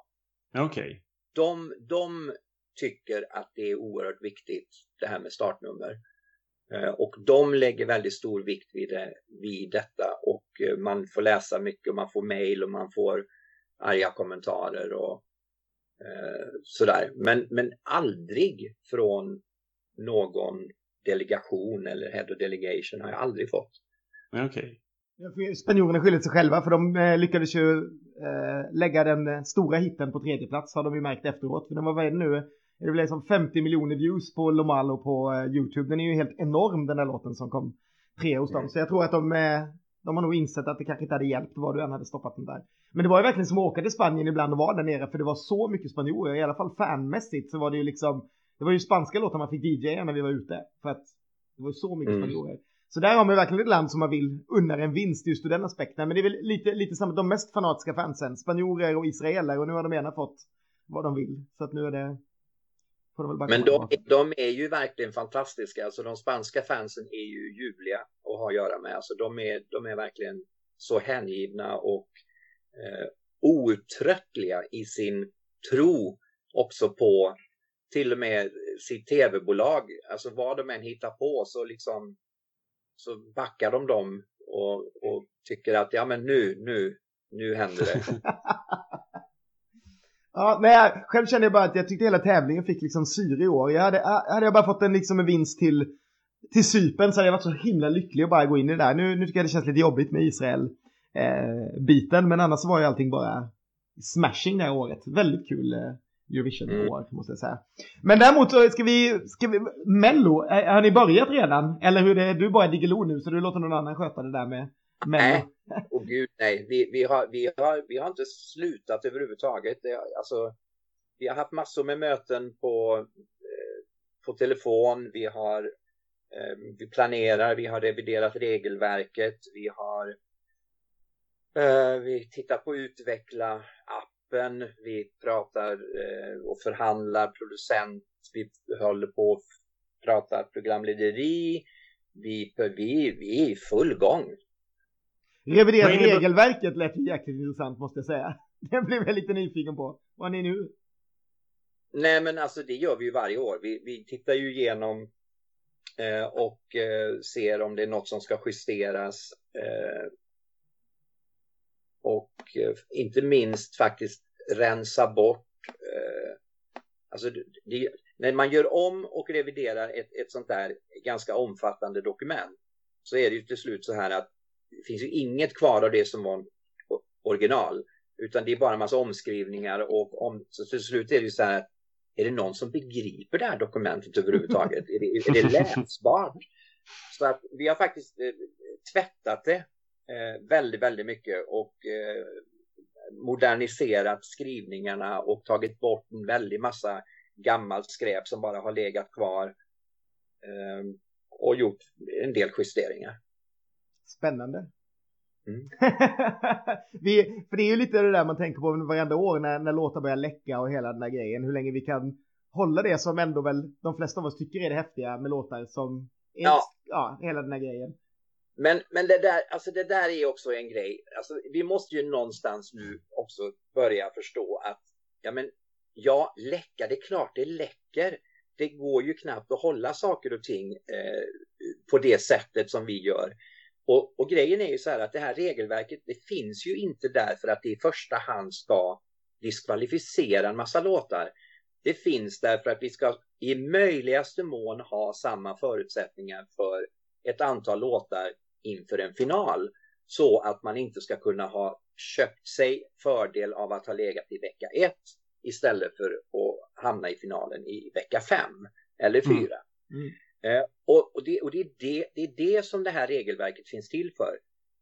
Okej. Okay. De, de tycker att det är oerhört viktigt, det här med startnummer. Eh, och de lägger väldigt stor vikt vid, det, vid detta och eh, man får läsa mycket och man får mejl och man får arga kommentarer och eh, sådär. Men, men aldrig från någon delegation eller head of delegation har jag aldrig fått. Okej. Okay. Spanjorerna skyller sig själva för de eh, lyckades ju eh, lägga den stora hitten på tredje plats har de ju märkt efteråt. För den var vad nu? Det blev som 50 miljoner views på Lomalo på uh, YouTube. Den är ju helt enorm den där låten som kom tre hos dem. Mm. Så jag tror att de, uh, de har nog insett att det kanske inte hade hjälpt vad du än hade stoppat den där. Men det var ju verkligen som att åka till Spanien ibland och vara där nere för det var så mycket spanjorer. I alla fall fanmässigt så var det ju liksom, det var ju spanska låtar man fick DJa när vi var ute. För att det var ju så mycket mm. spanjorer. Så där har man verkligen ett land som man vill unna en vinst just ur den aspekten. Men det är väl lite, lite samma, de mest fanatiska fansen, spanjorer och israeler och nu har de ena fått vad de vill. Så att nu är det men de, de, är ju verkligen fantastiska. Alltså de spanska fansen är ju ljuvliga att ha att göra med. Alltså de är, de är verkligen så hängivna och eh, outtröttliga i sin tro också på till och med sitt tv-bolag. Alltså vad de än hittar på så liksom så backar de dem och, och tycker att ja men nu, nu, nu händer det. Ja, nej, själv kände jag bara att jag tyckte hela tävlingen fick liksom syre i år. Jag hade, hade jag bara fått en, liksom en vinst till, till Sypen så hade jag varit så himla lycklig att bara gå in i det där. Nu, nu tycker jag det känns lite jobbigt med Israel-biten, eh, men annars var ju allting bara smashing det här året. Väldigt kul eh, Eurovision-år, mm. måste jag säga. Men däremot så ska vi, ska vi, Mello, har ni börjat redan? Eller hur det är, du är bara Diggiloo nu så du låter någon annan sköta det där med Nej, Och gud nej, vi, vi, har, vi, har, vi har inte slutat överhuvudtaget. Det, alltså, vi har haft massor med möten på, eh, på telefon. Vi har eh, vi planerar, vi har reviderat regelverket. Vi har eh, vi tittar på att utveckla appen. Vi pratar eh, och förhandlar producent. Vi håller på att prata programlederi. Vi, vi, vi är i full gång. Revidera regelverket lät jäkligt intressant måste jag säga. Den blev jag lite nyfiken på. Vad är ni nu? Nej men alltså det gör vi ju varje år. Vi, vi tittar ju igenom eh, och eh, ser om det är något som ska justeras. Eh, och eh, inte minst faktiskt rensa bort. Eh, alltså det, det, när man gör om och reviderar ett, ett sånt där ganska omfattande dokument så är det ju till slut så här att det finns ju inget kvar av det som var original. Utan det är bara en massa omskrivningar och om, så till slut är det ju så här. Är det någon som begriper det här dokumentet överhuvudtaget? är, det, är det läsbart? Så att vi har faktiskt eh, tvättat det eh, väldigt, väldigt mycket och eh, moderniserat skrivningarna och tagit bort en väldig massa gammalt skräp som bara har legat kvar eh, och gjort en del justeringar. Spännande. Mm. vi, för det är ju lite det där man tänker på varenda år när, när låtar börjar läcka och hela den där grejen. Hur länge vi kan hålla det som ändå väl de flesta av oss tycker är det häftiga med låtar som är, ja. ja, hela den där grejen. Men, men det, där, alltså det där är också en grej. Alltså, vi måste ju någonstans nu också börja förstå att ja, men, ja, läcka, det är klart det läcker. Det går ju knappt att hålla saker och ting eh, på det sättet som vi gör. Och, och, grejen är ju så här att det här regelverket det finns ju inte där för att det i första hand ska diskvalificera en massa låtar. Det finns därför att vi ska i möjligaste mån ha samma förutsättningar för ett antal låtar inför en final. så att man inte ska kunna ha köpt sig fördel av att ha legat i vecka 1 istället för att hamna i finalen i vecka 5 eller 4. Mm. Mm. Eh, och, och, det, och det, är det, det, är det som det här regelverket finns till för.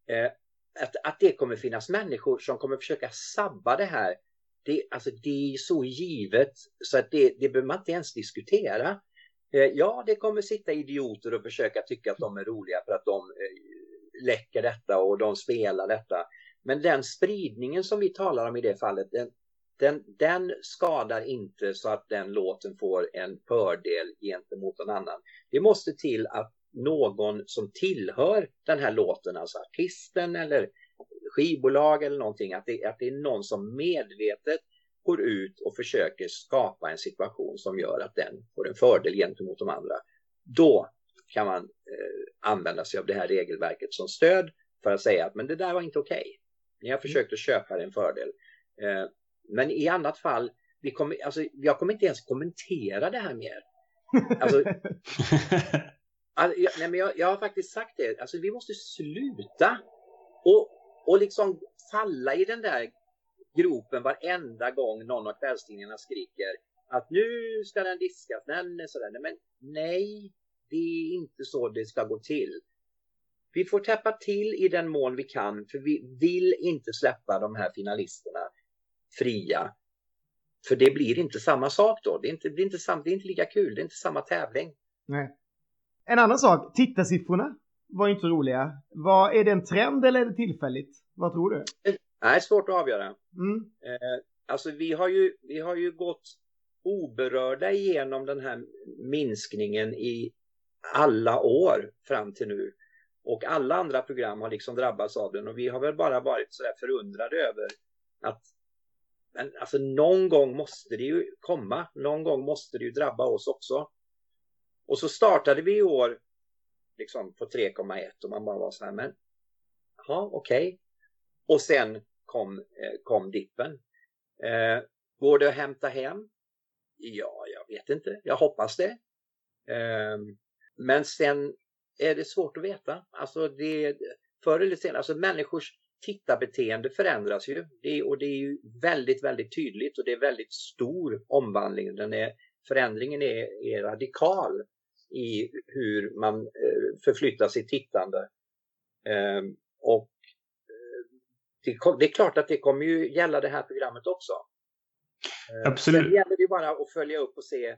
Eh, att, att det kommer finnas människor som kommer försöka sabba det här. Det, alltså, det är så givet så att det, det behöver man inte ens diskutera. Eh, ja, det kommer sitta idioter och försöka tycka att de är roliga för att de eh, läcker detta och de spelar detta. Men den spridningen som vi talar om i det fallet, den, den, den, skadar inte så att den låten får en fördel gentemot någon annan. Det måste till att någon som tillhör den här låten, alltså artisten eller skivbolag eller någonting, att det, att det är någon som medvetet går ut och försöker skapa en situation som gör att den får en fördel gentemot de andra. Då kan man eh, använda sig av det här regelverket som stöd för att säga att men det där var inte okej. Okay. Ni har försökt att köpa en fördel. Eh, men i annat fall, vi kommer, alltså, jag kommer inte ens kommentera det här mer. Alltså, alltså jag, nej, men jag, jag, har faktiskt sagt det, alltså, vi måste sluta och, och liksom falla i den där gropen varenda gång någon av kvällstidningarna skriker att nu ska den diskas, nej, sådär. men nej, det är inte så det ska gå till. Vi får täppa till i den mån vi kan, för vi vill inte släppa de här finalisterna fria. För det blir inte samma sak då. Det, är inte, det, blir inte sam, det är inte lika kul. Det är inte samma tävling. Nej. En annan sak, tittarsiffrorna var inte så roliga. Vad, är det en trend eller är det tillfälligt? Vad tror du? Nej, svårt att avgöra. Mm. Eh, alltså vi har, ju, vi har ju gått oberörda igenom den här minskningen i alla år fram till nu. Och alla andra program har liksom drabbats av den och vi har väl bara varit sådär förundrade över att men alltså någon gång måste det ju komma. Någon gång måste det ju drabba oss också. Och så startade vi i år liksom på 3,1 och man bara var så här, men ja, okej. Okay. Och sen kom, eh, kom dippen. Eh, går det att hämta hem? Ja, jag vet inte. Jag hoppas det. Eh, men sen är det svårt att veta. Alltså det, förr eller senare, alltså människors tittarbeteende förändras ju det, och det är ju väldigt, väldigt tydligt och det är väldigt stor omvandling. Den är, förändringen är, är radikal i hur man eh, förflyttar sitt tittande. Eh, och eh, det, är klart att det kommer ju gälla det här programmet också. Eh, Absolut. Sen gäller det bara att följa upp och se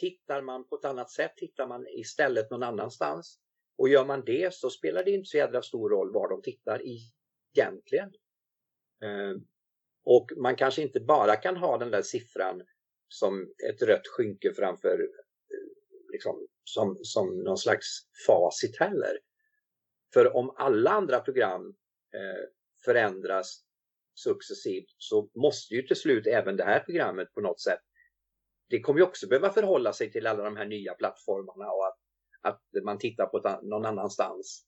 Tittar man på ett annat sätt? Tittar man istället någon annanstans? Och gör man det så spelar det inte så jädra stor roll var de tittar egentligen. Ehm, och man kanske inte bara kan ha den där siffran som ett rött skynke framför eh, liksom, som, som någon slags facit heller. För om alla andra program eh, förändras successivt så måste ju till slut även det här programmet på något sätt det kommer ju också behöva förhålla sig till alla de här nya plattformarna och att att man tittar på någon annanstans.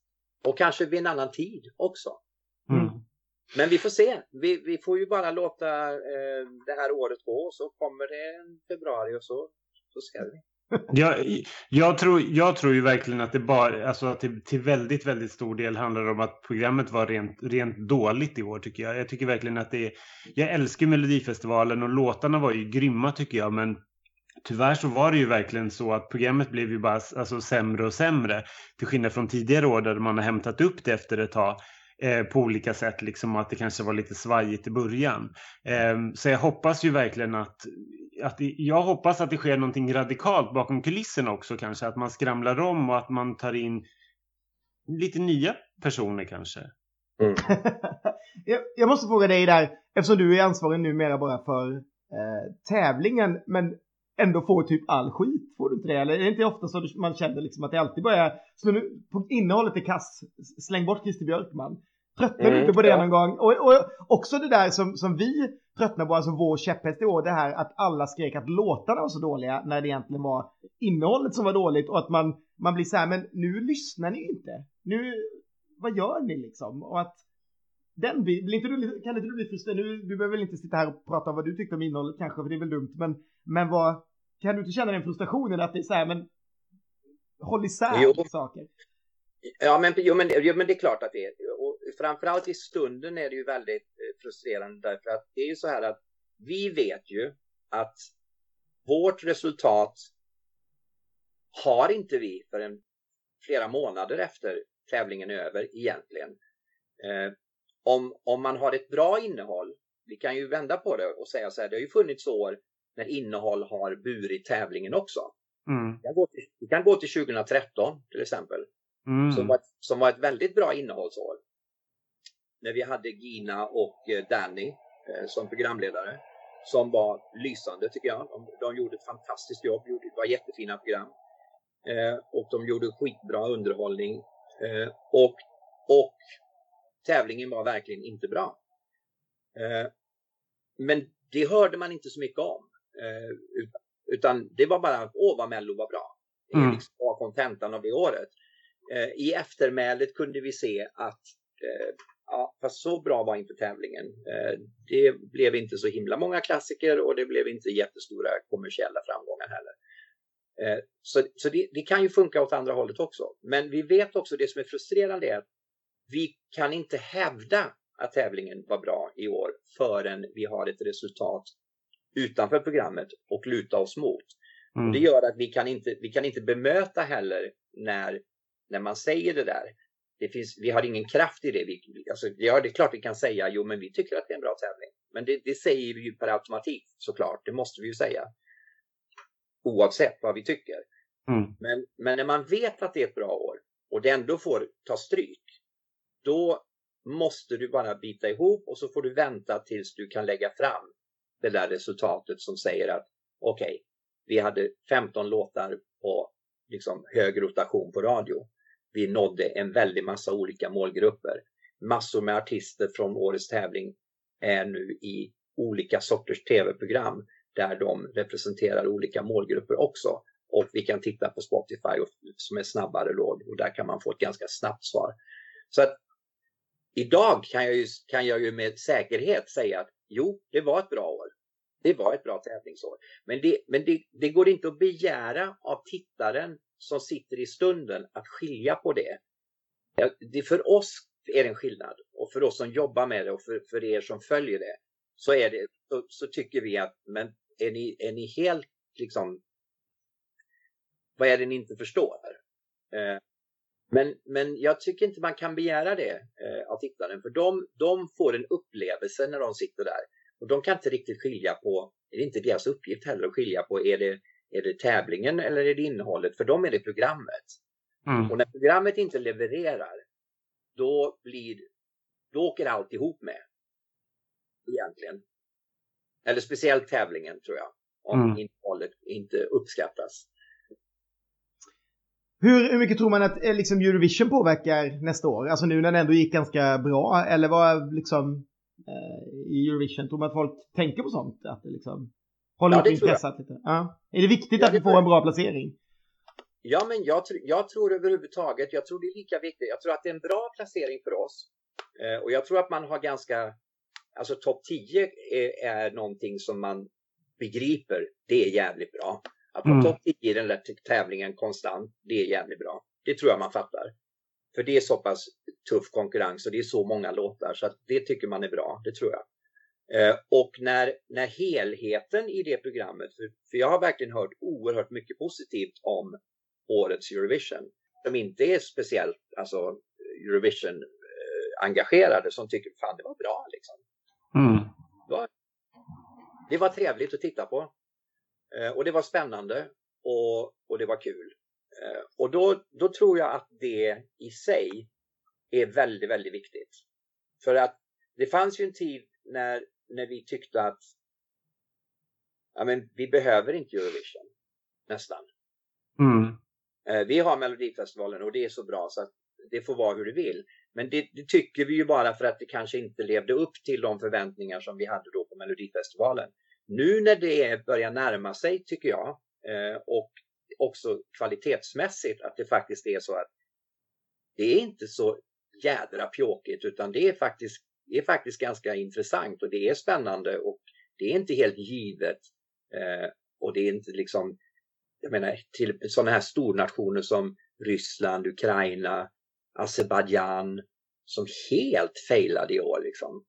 Och kanske vid en annan tid också. Mm. Men vi får se. Vi, vi får ju bara låta eh, det här året gå och så kommer det en februari och så, så ser vi. Jag, jag, tror, jag tror ju verkligen att det bara, alltså att det till väldigt, väldigt stor del handlar om att programmet var rent, rent dåligt i år tycker jag. Jag tycker verkligen att det är, jag älskar Melodifestivalen och låtarna var ju grymma tycker jag, men tyvärr så var det ju verkligen så att programmet blev ju bara alltså, sämre och sämre. Till skillnad från tidigare år där man har hämtat upp det efter ett tag eh, på olika sätt, liksom att det kanske var lite svajigt i början. Eh, så jag hoppas ju verkligen att, att jag hoppas att det sker någonting radikalt bakom kulisserna också kanske, att man skramlar om och att man tar in lite nya personer kanske. Mm. jag, jag, måste fråga dig där, eftersom du är ansvarig numera bara för eh, tävlingen, men ändå får typ all skit. Får du inte det? Eller är det inte ofta så man känner liksom att det alltid börjar slå nu, på innehållet är kass. Släng bort Christer Björkman. Tröttnar du mm, inte på det ja. någon gång? Och, och, också det där som, som vi tröttnar på, alltså vår käpphäst i år, det här att alla skrek att låtarna var så dåliga när det egentligen var innehållet som var dåligt och att man, man blir så här, men nu lyssnar ni inte. Nu, vad gör ni liksom? Och att den blir inte du, kan inte du bli frustrerad? Nu, du behöver väl inte sitta här och prata om vad du tyckte om innehållet kanske, för det är väl dumt, men, men vad, kan du inte känna den frustrationen att det är så här, men håll isär jo. saker? Ja men, jo, men, jo, men det är klart att det är. Och framförallt i stunden är det ju väldigt eh, frustrerande därför att det är ju så här att vi vet ju att vårt resultat har inte vi förrän flera månader efter tävlingen är över egentligen. Om, om man har ett bra innehåll, vi kan ju vända på det och säga så här, det har ju funnits år när innehåll har burit tävlingen också. Mm. Vi, kan till, vi, kan gå till, 2013 till exempel, mm. som, var, som var ett väldigt bra innehållsår. När vi hade Gina och eh, Danny eh, som programledare som var lysande tycker jag. De, de gjorde ett fantastiskt jobb, det var jättefina program. Eh, och de gjorde skitbra underhållning. Eh, och, och tävlingen var verkligen inte bra. Eh, men det hörde man inte så mycket om. Eh, utan, det var bara, åh vad Mello var bra. Det mm. liksom var kontentan av det året. Eh, I eftermälet kunde vi se att Ja, fast så bra var inte tävlingen. Det blev inte så himla många klassiker och det blev inte jättestora kommersiella framgångar heller. Så, så det, det, kan ju funka åt andra hållet också. Men vi vet också det som är frustrerande är att vi kan inte hävda att tävlingen var bra i år förrän vi har ett resultat utanför programmet och luta oss mot. Mm. Det gör att vi kan inte, vi kan inte bemöta heller när, när man säger det där. Det finns, vi har ingen kraft i det. Vi, alltså, ja, det är klart vi kan säga jo men vi tycker att det är en bra tävling. Men det, det säger vi ju per automatik såklart. Det måste vi ju säga. Oavsett vad vi tycker. Mm. Men, men när man vet att det är ett bra år och det ändå får ta stryk. Då måste du bara bita ihop och så får du vänta tills du kan lägga fram det där resultatet som säger att okej, okay, vi hade 15 låtar på liksom, hög rotation på radio. Vi nådde en väldig massa olika målgrupper. Massor med artister från årets tävling är nu i olika sorters tv-program där de representerar olika målgrupper också. Och vi kan titta på Spotify som är snabbare då och där kan man få ett ganska snabbt svar. Så att idag kan jag, ju, kan jag ju med säkerhet säga att jo, det var ett bra år. Det var ett bra tävlingsår. Men, det, men det, det går inte att begära av tittaren som sitter i stunden att skilja på det. det för oss är det en skillnad och för oss som jobbar med det och för, för er som följer det så, är det, så, så tycker vi att men är ni, är ni helt liksom vad är det ni inte förstår? Eh, men, men jag tycker inte man kan begära det eh, av tittaren för de, de får en upplevelse när de sitter där. Och de kan inte riktigt skilja på, det är inte deras uppgift heller att skilja på, är det, är det tävlingen eller är det innehållet? För dem är det programmet. Mm. Och när programmet inte levererar, då blir, då åker allt ihop med. Egentligen. Eller speciellt tävlingen tror jag. Om mm. innehållet inte uppskattas. Hur, hur mycket tror man att eh, liksom, Eurovision påverkar nästa år? Alltså nu när den ändå gick ganska bra. Eller vad liksom eh, i Eurovision? Tror man att folk tänker på sånt? Att det liksom håller ja, upp intresset lite? Ja. Är det viktigt ja, att vi får en bra placering? Ja, men jag, jag tror överhuvudtaget, jag tror det är lika viktigt. Jag tror att det är en bra placering för oss. Eh, och jag tror att man har ganska, alltså topp 10 är, är någonting som man begriper, det är jävligt bra. Att vara mm. topp 10 i den där tävlingen konstant, det är jävligt bra. Det tror jag man fattar. För det är så pass tuff konkurrens och det är så många låtar så att det tycker man är bra, det tror jag. Eh, och när, när helheten i det programmet, för, för jag har verkligen hört oerhört mycket positivt om årets Eurovision, som inte är speciellt alltså, Eurovision-engagerade, som tycker fan det var bra liksom. Mm. Det, var, det var trevligt att titta på. Eh, och det var spännande och, och det var kul. Eh, och då, då tror jag att det i sig är väldigt, väldigt viktigt. För att det fanns ju en tid när, när vi tyckte att ja, men vi behöver inte Eurovision. Nästan. Mm. Eh, vi har Melodifestivalen och det är så bra så att det får vara hur det vill. Men det, det, tycker vi ju bara för att det kanske inte levde upp till de förväntningar som vi hade då på Melodifestivalen. Nu när det börjar närma sig, tycker jag, eh, och också kvalitetsmässigt, att det faktiskt är så att det är inte så jädra pjåkigt, utan det är faktiskt, det är faktiskt ganska intressant och det är spännande och det är inte helt givet. Eh, och det är inte liksom, jag menar, till sådana här stornationer som Ryssland, Ukraina, Azerbajdzjan, som helt failade i år. Liksom.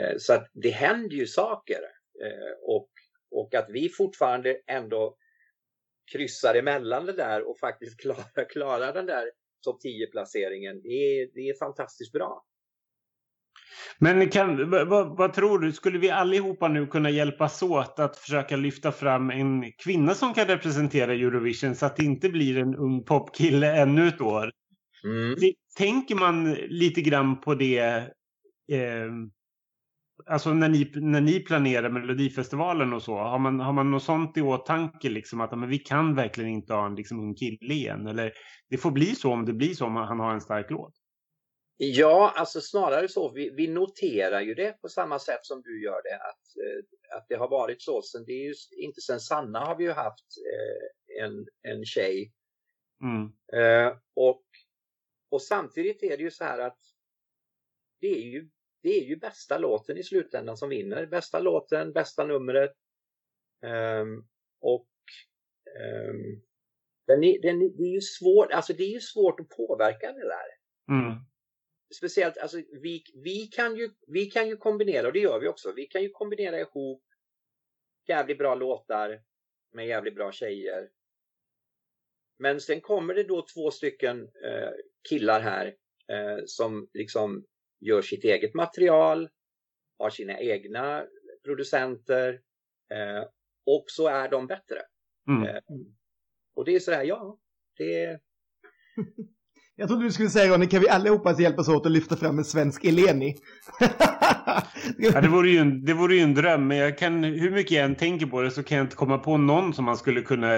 Eh, så att det händer ju saker. Eh, och, och att vi fortfarande ändå kryssar emellan det där och faktiskt klarar, klarar den där topp 10-placeringen. Det är, det är fantastiskt bra. Men kan, vad, vad, tror du, skulle vi allihopa nu kunna hjälpas åt att försöka lyfta fram en kvinna som kan representera Eurovision så att det inte blir en ung popkille ännu ett år? Mm. Tänker man lite grann på det eh, alltså när ni, när ni planerar Melodifestivalen och så, har man, har man något sånt i åtanke liksom att men vi kan verkligen inte ha en liksom, ung kille igen? Eller det får bli så om det blir så om han har en stark låt? Ja, alltså snarare så. Vi, vi noterar ju det på samma sätt som du gör det. Att, eh, att det har varit så. Sen det är ju, inte sen Sanna har vi ju haft eh, en, en tjej. Mm. Eh, och, och samtidigt är det ju så här att det är ju det är ju bästa låten i slutändan som vinner. Bästa låten, bästa numret. Um, och um, den är, den, det är ju svårt, alltså det är ju svårt att påverka det där. Mm. Speciellt, alltså vi, vi, kan ju, vi kan ju kombinera, och det gör vi också, vi kan ju kombinera ihop jävligt bra låtar med jävligt bra tjejer. Men sen kommer det då två stycken eh, killar här eh, som liksom gör sitt eget material, har sina egna producenter eh, och så är de bättre. Mm. Eh, och det är sådär, ja, det är... Jag trodde du skulle säga Ronny, kan vi allihopa hjälpas åt att lyfta fram en svensk Eleni? ja, det, vore ju en, det vore ju en dröm, men jag kan, hur mycket jag än tänker på det så kan jag inte komma på någon som man skulle kunna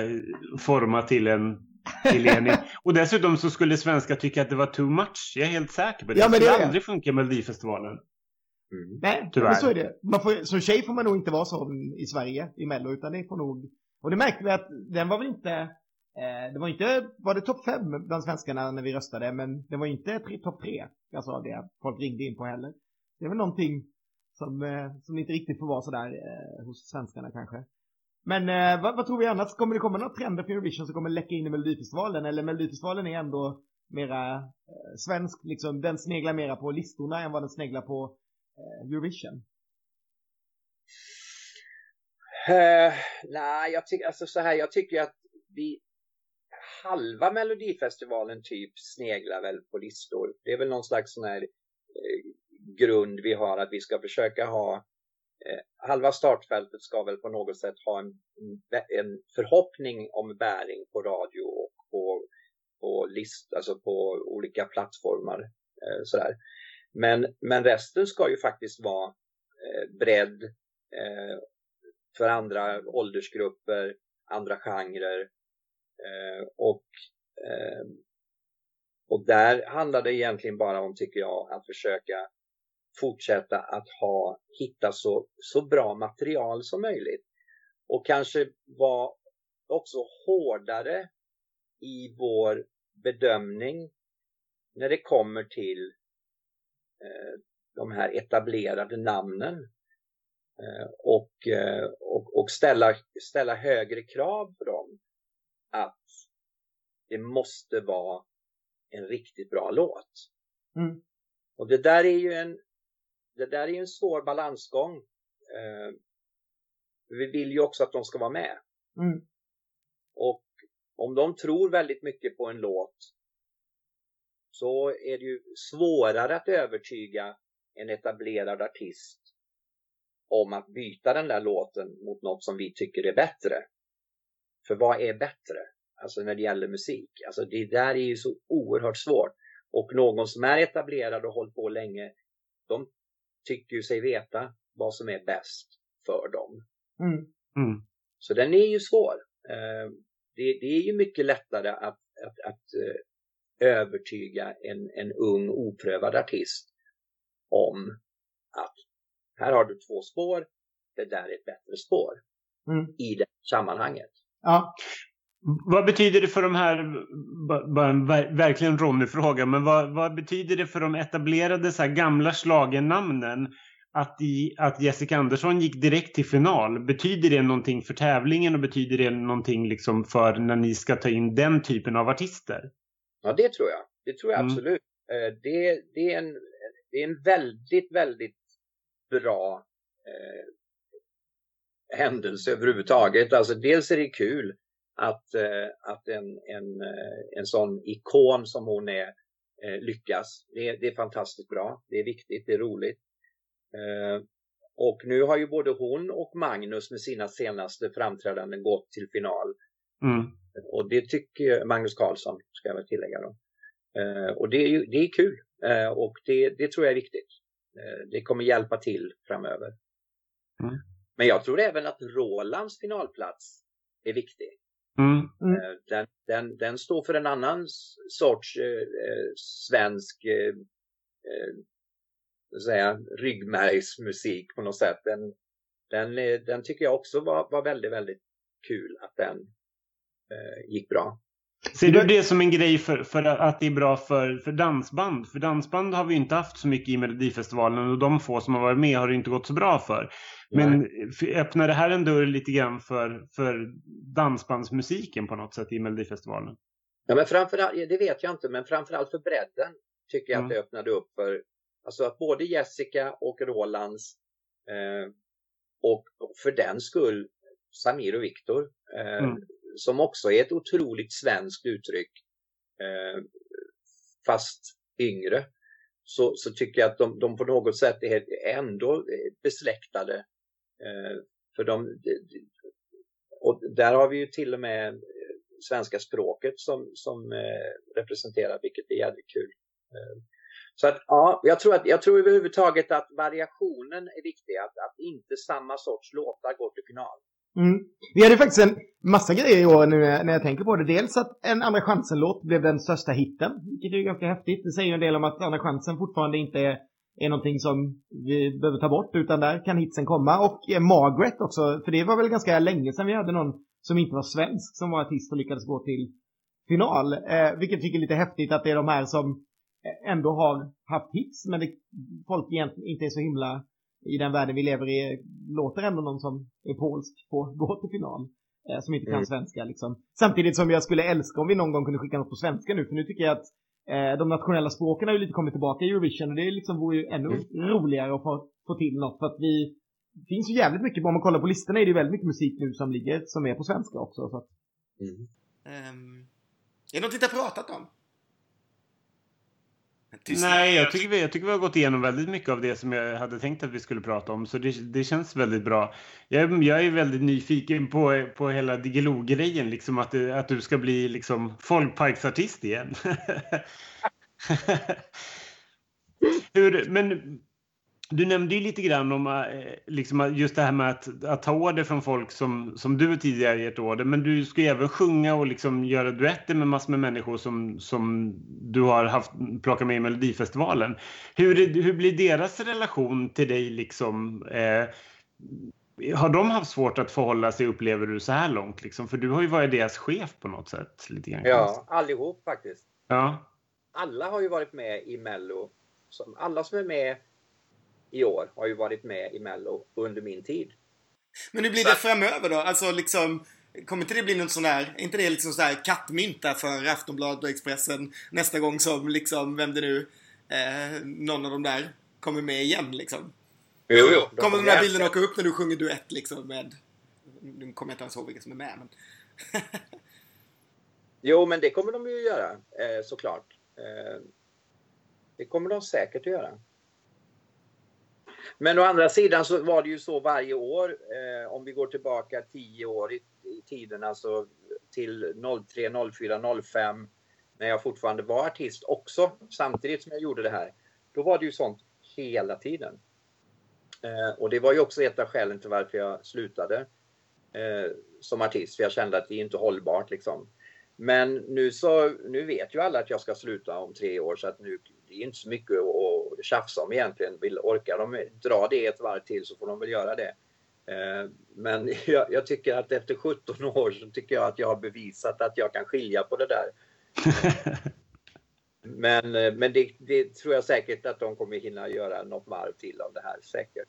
forma till en Eleni. Och dessutom så skulle svenskar tycka att det var too much. Jag är helt säker på det. Ja, men det skulle aldrig funka med Melodifestivalen. Mm. Nej, Tyvärr. så är det. Man får, som tjej får man nog inte vara så i Sverige, i Mello, utan det får nog... Och det märkte vi att den var väl inte... Eh, det var inte, var det topp fem bland svenskarna när vi röstade, men det var inte topp tre. Jag sa det, folk ringde in på heller. Det är väl någonting som, eh, som inte riktigt får vara sådär eh, hos svenskarna kanske. Men eh, vad, vad, tror vi annars? Kommer det komma några trender för Eurovision som kommer läcka in i Melodifestivalen? Eller Melodifestivalen är ändå mera eh, svensk, liksom, den sneglar mera på listorna än vad den sneglar på eh, Eurovision? Uh, nej, jag tycker alltså så här, jag tycker att vi halva Melodifestivalen typ sneglar väl på listor. Det är väl någon slags sån här eh, grund vi har att vi ska försöka ha eh, Eh, halva startfältet ska väl på något sätt ha en, en förhoppning om bäring på radio och på, på list, alltså på olika plattformar. Eh, sådär. Men, men resten ska ju faktiskt vara eh, bredd eh, för andra åldersgrupper, andra genrer eh, och eh, och där handlar det egentligen bara om, tycker jag, att försöka fortsätta att ha, hitta så, så bra material som möjligt. Och kanske vara också hårdare i vår bedömning när det kommer till eh, de här etablerade namnen. Eh, och, eh, och, och ställa, ställa högre krav på dem. Att det måste vara en riktigt bra låt. Mm. Och det där är ju en, det där är en svår balansgång. Eh, vi vill ju också att de ska vara med. Mm. Och om de tror väldigt mycket på en låt så är det ju svårare att övertyga en etablerad artist om att byta den där låten mot något som vi tycker är bättre. För vad är bättre? Alltså när det gäller musik. Alltså det där är ju så oerhört svårt. Och någon som är etablerad och hållit på länge, de tycker ju sig veta vad som är bäst för dem. Mm. Mm. Så den är ju svår. Eh, det, det, är ju mycket lättare att, att, att eh, övertyga en, en ung oprövad artist om att här har du två spår, det där är ett bättre spår mm. i det sammanhanget. Ja. Vad betyder det för de här, bara en verkligen Ronny-fråga, men vad, vad, betyder det för de etablerade så gamla namnen att, i, att Jessica Andersson gick direkt till final? Betyder det någonting för tävlingen och betyder det någonting liksom för när ni ska ta in den typen av artister? Ja, det tror jag. Det tror jag mm. absolut. Eh, det, det, är en, det är en väldigt, väldigt bra eh, händelse överhuvudtaget. Alltså dels är det kul att, eh, att en, en, eh, en sån ikon som hon är eh, lyckas. Det, det, är fantastiskt bra. Det är viktigt, det är roligt. Och nu har ju både hon och Magnus med sina senaste framträdanden gått till final. Mm. Och det tycker Magnus Karlsson, ska jag väl tillägga då. Och det är, ju, det är kul och det, det tror jag är viktigt. Det kommer hjälpa till framöver. Mm. Men jag tror även att Rolands finalplats är viktig. Mm. Eh, den, den, den, står för en annan sorts eh, eh, svensk eh, eh säga, ryggmärgsmusik på något sätt. Den, den, den tycker jag också var, var väldigt, väldigt kul att den eh, gick bra. Ser du det som en grej för, för att det är bra för, för dansband? För dansband har vi inte haft så mycket i Melodifestivalen och de få som har varit med har det inte gått så bra för. Men Nej. öppnar det här en dörr lite grann för, för dansbandsmusiken på något sätt i Melodifestivalen? Ja, men framförallt, det vet jag inte, men framförallt för bredden tycker jag mm. att det öppnade upp för Alltså att både Jessica och Rolands eh, och för den skull Samir och Viktor eh, mm som också är ett otroligt svenskt uttryck eh, fast yngre så, så tycker jag att de, de på något sätt är ändå besläktade. Eh, för de, och där har vi ju till och med eh, svenska språket som, som eh, representerar, vilket är jävligt kul. Eh, så att ja, jag tror, att, jag tror överhuvudtaget att variationen är viktig. Att, att inte samma sorts låtar går till final. Mm. Vi hade faktiskt en massa grejer i år nu när jag tänker på det. Dels att en Andra chansen-låt blev den största hitten, vilket är ganska häftigt. Det säger en del om att Andra chansen fortfarande inte är, är någonting som vi behöver ta bort, utan där kan hitsen komma. Och eh, Margaret också, för det var väl ganska länge sedan vi hade någon som inte var svensk som var artist och lyckades gå till final. Eh, vilket tycker är lite häftigt att det är de här som eh, ändå har haft hits men det, folk egentligen inte är så himla i den världen vi lever i låter ändå någon som är polsk få gå till final. Eh, som inte kan mm. svenska liksom. Samtidigt som jag skulle älska om vi någon gång kunde skicka något på svenska nu för nu tycker jag att eh, de nationella språken har ju lite kommit tillbaka i Eurovision och det liksom vore ju ännu mm. roligare att få, få till något för att vi det finns ju jävligt mycket, om man kollar på listorna är det väldigt mycket musik nu som ligger som är på svenska också. Så att... mm. um, är det något vi har pratat om? Nej, jag tycker, vi, jag tycker vi har gått igenom väldigt mycket av det som jag hade tänkt att vi skulle prata om. Så det, det känns väldigt bra. Jag, jag är väldigt nyfiken på, på hela Diggiloo-grejen. Liksom att, att du ska bli liksom folkparksartist igen. Hur, men du nämnde ju lite grann om eh, liksom, just det här med att, att ta order från folk som, som du tidigare gett order. Men du ska ju även sjunga och liksom göra duetter med massor med människor som, som du har haft, plockat med i Melodifestivalen. Hur, hur blir deras relation till dig? Liksom, eh, har de haft svårt att förhålla sig, upplever du, så här långt? Liksom? För du har ju varit deras chef på något sätt. Lite grann, ja, allihop faktiskt. Ja. Alla har ju varit med i Mello. Alla som är med i år har ju varit med i Mello under min tid. Men hur blir det framöver då? Alltså liksom, kommer inte det bli något sån där, inte det liksom sån där kattmynta för Aftonbladet och Expressen nästa gång som liksom, vem det nu, eh, någon av de där kommer med igen liksom? Jo, jo. De kommer de där bilderna åka upp när du sjunger duett liksom med, nu kommer jag inte ens ihåg vilka som är med men. jo, men det kommer de ju göra, eh, såklart. Eh, det kommer de säkert att göra. Men å andra sidan så var det ju så varje år, eh, om vi går tillbaka tio år i, i tiden, alltså till 03, 04, 05, när jag fortfarande var artist också, samtidigt som jag gjorde det här. Då var det ju sånt hela tiden. Eh, och det var ju också ett av skälen till varför jag slutade eh, som artist, för jag kände att det är inte hållbart liksom. Men nu så, nu vet ju alla att jag ska sluta om tre år så att nu, det är inte så mycket att tjafsa om egentligen. Vill, orkar de dra det ett varv till så får de väl göra det. Eh, men jag, jag, tycker att efter 17 år så tycker jag att jag har bevisat att jag kan skilja på det där. men eh, men det, det tror jag säkert att de kommer hinna göra något varv till av det här säkert.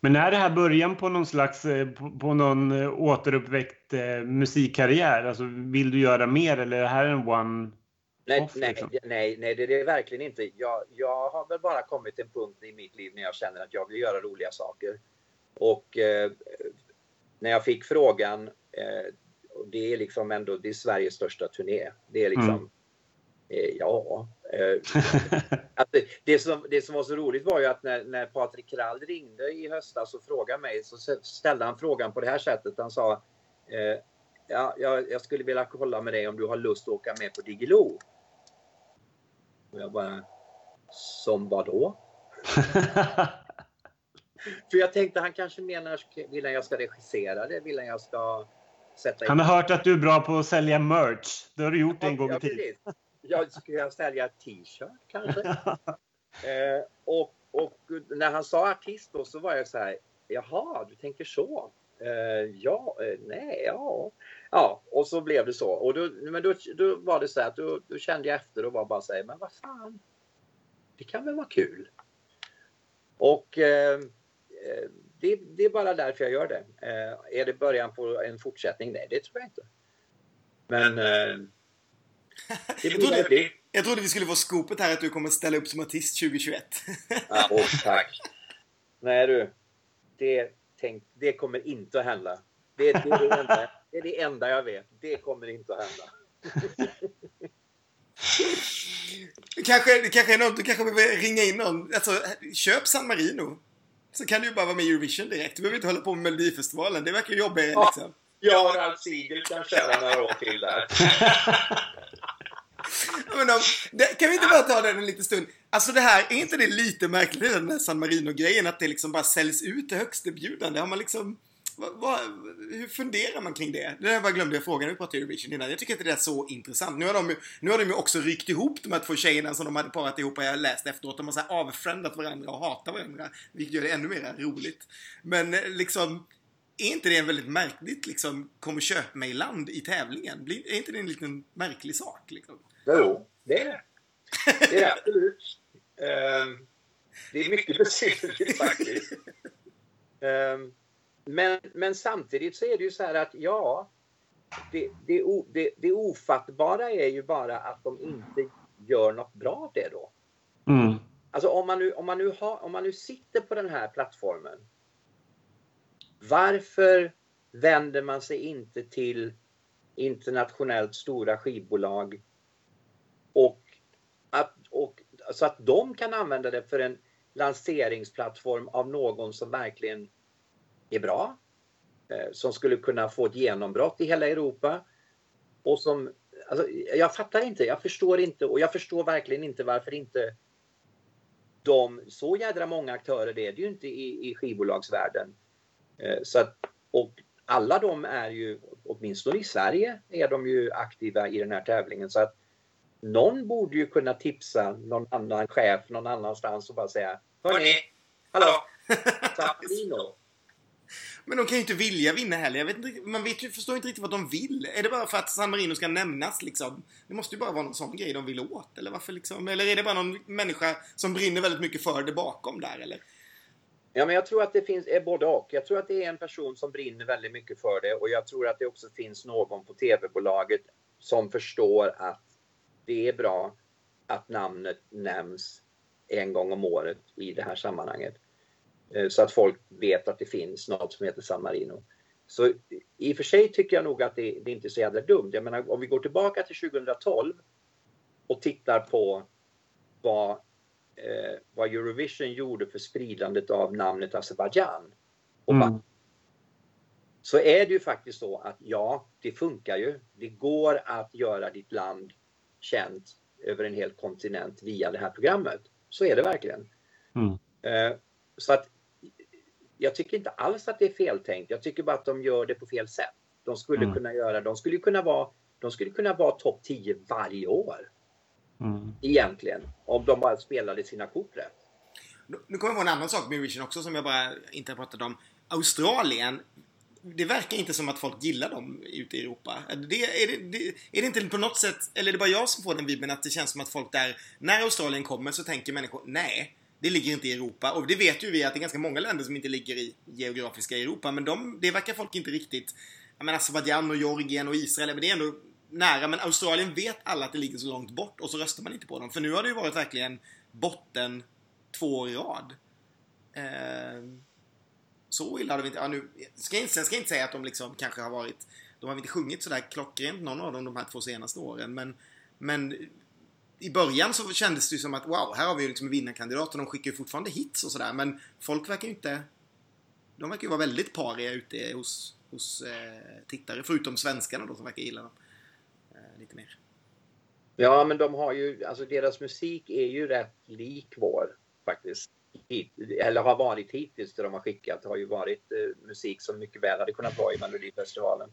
Men är det här början på någon slags eh, på, på någon återuppväckt musikkarriär? Alltså vill du göra mer eller är det här en one Nej, off, nej, liksom. nej, nej, det är det verkligen inte. Jag, jag har väl bara kommit till en punkt i mitt liv när jag känner att jag vill göra roliga saker. Och eh, när jag fick frågan, eh, och det är liksom ändå det är Sveriges största turné. Det är liksom, Mm. eh, ja. Eh, det, det, som, det som var så roligt var ju att när, när Patrik Krall ringde i höstas och frågade mig så ställde han frågan på det här sättet. Han sa eh, ja, jag, jag skulle vilja kolla med dig om du har lust att åka med på Diggiloo. Och jag bara, som vad då? För jag tänkte han kanske menar, vill han jag ska regissera det? Vill han jag ska sätta in... Han har hört att du är bra på att sälja merch. Det har du gjort en gång i tiden. Jag skulle sälja t-shirt kanske. eh, och, och när han sa artist då så var jag så här, jaha, du tänker så? Eh, ja, eh, nej, ja. Ja, och så blev det så. Och då, men då, då var det så här att då, då kände jag efter och var bara här, men vad fan, det kan väl vara kul. Och eh, eh, det, det är bara därför jag gör det. Eh, är det början på en fortsättning? Nej, det tror jag inte. Men eh, det Jag trodde, det. jag trodde vi skulle få skopet här att du kommer ställa upp som artist 2021. Ja, åh, tack. Nej du, det, tänk, det kommer inte att hända. Det, det, är det, det är det enda jag vet. Det kommer inte att hända. Det kanske, det kanske är något, du kanske behöver ringa in någon. Alltså, köp San Marino. Så kan du ju bara vara med i Eurovision direkt. Du behöver inte hålla på med Melodifestivalen. Det verkar jobbigare Ja. liksom. Jag och Ralf Siegel kan köra några år till där. Om, det, kan vi inte bara ta den en liten stund? Alltså det här, är inte det lite märkligt den här San Marino-grejen? Att det liksom bara säljs ut till högstbjudande? Har man liksom... Vad, vad, hur funderar man kring det? Det där bara glömde jag fråga när vi pratade Eurovision innan. Jag tycker inte det är så intressant. Nu har, de, nu har de ju också ryckt ihop de här två tjejerna som de hade parat ihop. och Jag har läst efteråt. De har så här avfrändat varandra och hatar varandra. Vilket gör det ännu mer roligt. Men eh, liksom... Är inte det en väldigt märkligt liksom, kom och köp mig-land i tävlingen? Blir, är inte det en liten märklig sak? Liksom? Jo, det är det. Det är det absolut. Ehm, det är mycket besynnerligt faktiskt. Ehm, men, men samtidigt så är det ju så här att ja, det, det, det, det ofattbara är ju bara att de inte gör något bra av det då. Mm. Alltså om man nu, om man nu, har, om man nu sitter på den här plattformen. Varför vänder man sig inte till internationellt stora skivbolag och, att, och så att de kan använda det för en lanseringsplattform av någon som verkligen är bra. Eh, som skulle kunna få ett genombrott i hela Europa. Och som, alltså, jag fattar inte, jag förstår inte och jag förstår verkligen inte varför inte de, så jädra många aktörer det är det ju inte i, i skivbolagsvärlden. Eh, så att, och alla de är ju, åtminstone i Sverige, är de ju aktiva i den här tävlingen. Så att någon borde ju kunna tipsa någon annan chef någon annanstans och bara säga Hörni, hallå, Tappino. Men de kan ju inte vilja vinna heller. Jag vet inte, man vet ju, förstår inte riktigt vad de vill. Är det bara för att San Marino ska nämnas liksom? Det måste ju bara vara någon sån grej de vill åt. Eller varför liksom? Eller är det bara någon människa som brinner väldigt mycket för det bakom där eller? Ja, men jag tror att det finns är både och. Jag tror att det är en person som brinner väldigt mycket för det och jag tror att det också finns någon på tv-bolaget som förstår att det är bra att namnet nämns en gång om året i det här sammanhanget. Eh, Så att folk vet att det finns något som heter San Marino. Så i och för sig tycker jag nog att det, det är inte är så jävla dumt. Jag menar om vi går tillbaka till 2012 och tittar på vad eh, vad Eurovision gjorde för spridandet av namnet Azerbaijan. Och Mm. Så är det ju faktiskt så att ja, det funkar ju. Det går att göra ditt land känt över en hel kontinent via det här programmet. Så är det verkligen. Mm. Eh, så att jag tycker inte alls att det är feltänkt. Jag tycker bara att de gör det på fel sätt. De skulle Mm. kunna göra, de skulle kunna vara, de skulle kunna vara topp 10 varje år Mm. egentligen. Om de bara spelade sina kort rätt. Nu- kommer jag på en annan sak med Eurovision också som jag bara inte har pratat om. Australien. Det verkar inte som att folk gillar dem ute i Europa. Det, är, det, det, är det inte på något sätt, eller är det bara jag som får den vibben att det känns som att folk där, när Australien kommer så tänker människor, nej, det ligger inte i Europa. Och det vet ju vi att det är ganska många länder som inte ligger i geografiska Europa. Men de, det verkar folk inte riktigt, jag menar Azerbajdzjan och Georgien och Israel, men det är ändå nära. Men Australien vet alla att det ligger så långt bort och så röstar man inte på dem. För nu har det ju varit verkligen botten två år i rad. Eh, så illa har det inte... Ja, nu, ska jag, sen ska jag inte säga att de liksom kanske har varit... De har inte sjungit sådär klockrent någon av dem de här två senaste åren. Men, men i början så kändes det ju som att wow, här har vi liksom en vinnarkandidat och de skickar ju fortfarande hits och sådär. Men folk verkar ju inte... De verkar ju vara väldigt pariga ute hos, hos eh, tittare. Förutom svenskarna då som verkar gilla dem eh, lite mer. Ja, men de har ju, alltså deras musik är ju rätt lik vår faktiskt. Hit, eller har varit hittills det de har skickat har ju varit eh, musik som mycket väl hade kunnat vara i Melodifestivalen.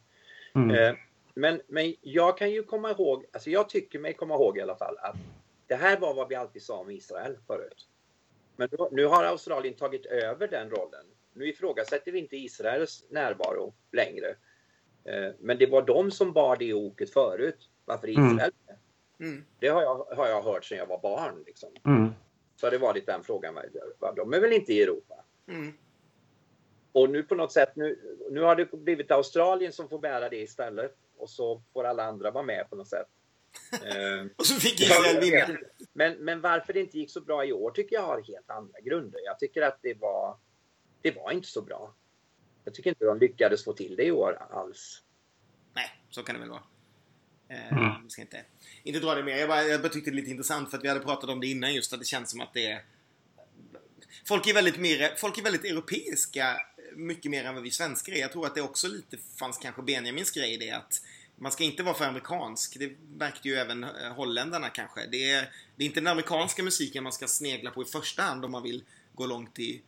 Mm. Men, men jag kan ju komma ihåg, alltså jag tycker mig komma ihåg i alla fall att det här var vad vi alltid sa om Israel förut. Men nu, nu har Australien tagit över den rollen. Nu ifrågasätter vi inte Israels närvaro längre. Eh, men det var de som bar det oket förut. Varför mm. Israel? Mm. Det har jag, har jag hört sedan jag var barn. Liksom. Mm. Så har det varit den frågan. De är väl inte i Europa? Mm. Och nu på något sätt, nu, nu har det blivit Australien som får bära det istället. Och så får alla andra vara med på något sätt. Eh, och så fick Israel vinna. Men, men varför det inte gick så bra i år tycker jag har helt andra grunder. Jag tycker att det var, det var inte så bra. Jag tycker inte de lyckades få till det i år alls. Nej, så kan det väl vara. Eh, mm. ska inte, inte dra det mer. Jag bara, jag bara tyckte det var lite intressant för att vi hade pratat om det innan just att det känns som att det är... Folk är väldigt, mer, folk är väldigt europeiska mycket mer än vad vi svenskar är. Jag tror att det också lite fanns kanske Benjamins grej i det att man ska inte vara för amerikansk. Det märkte ju även eh, holländarna kanske. Det är, det är inte den amerikanska musiken man ska snegla på i första hand om man vill gå långt i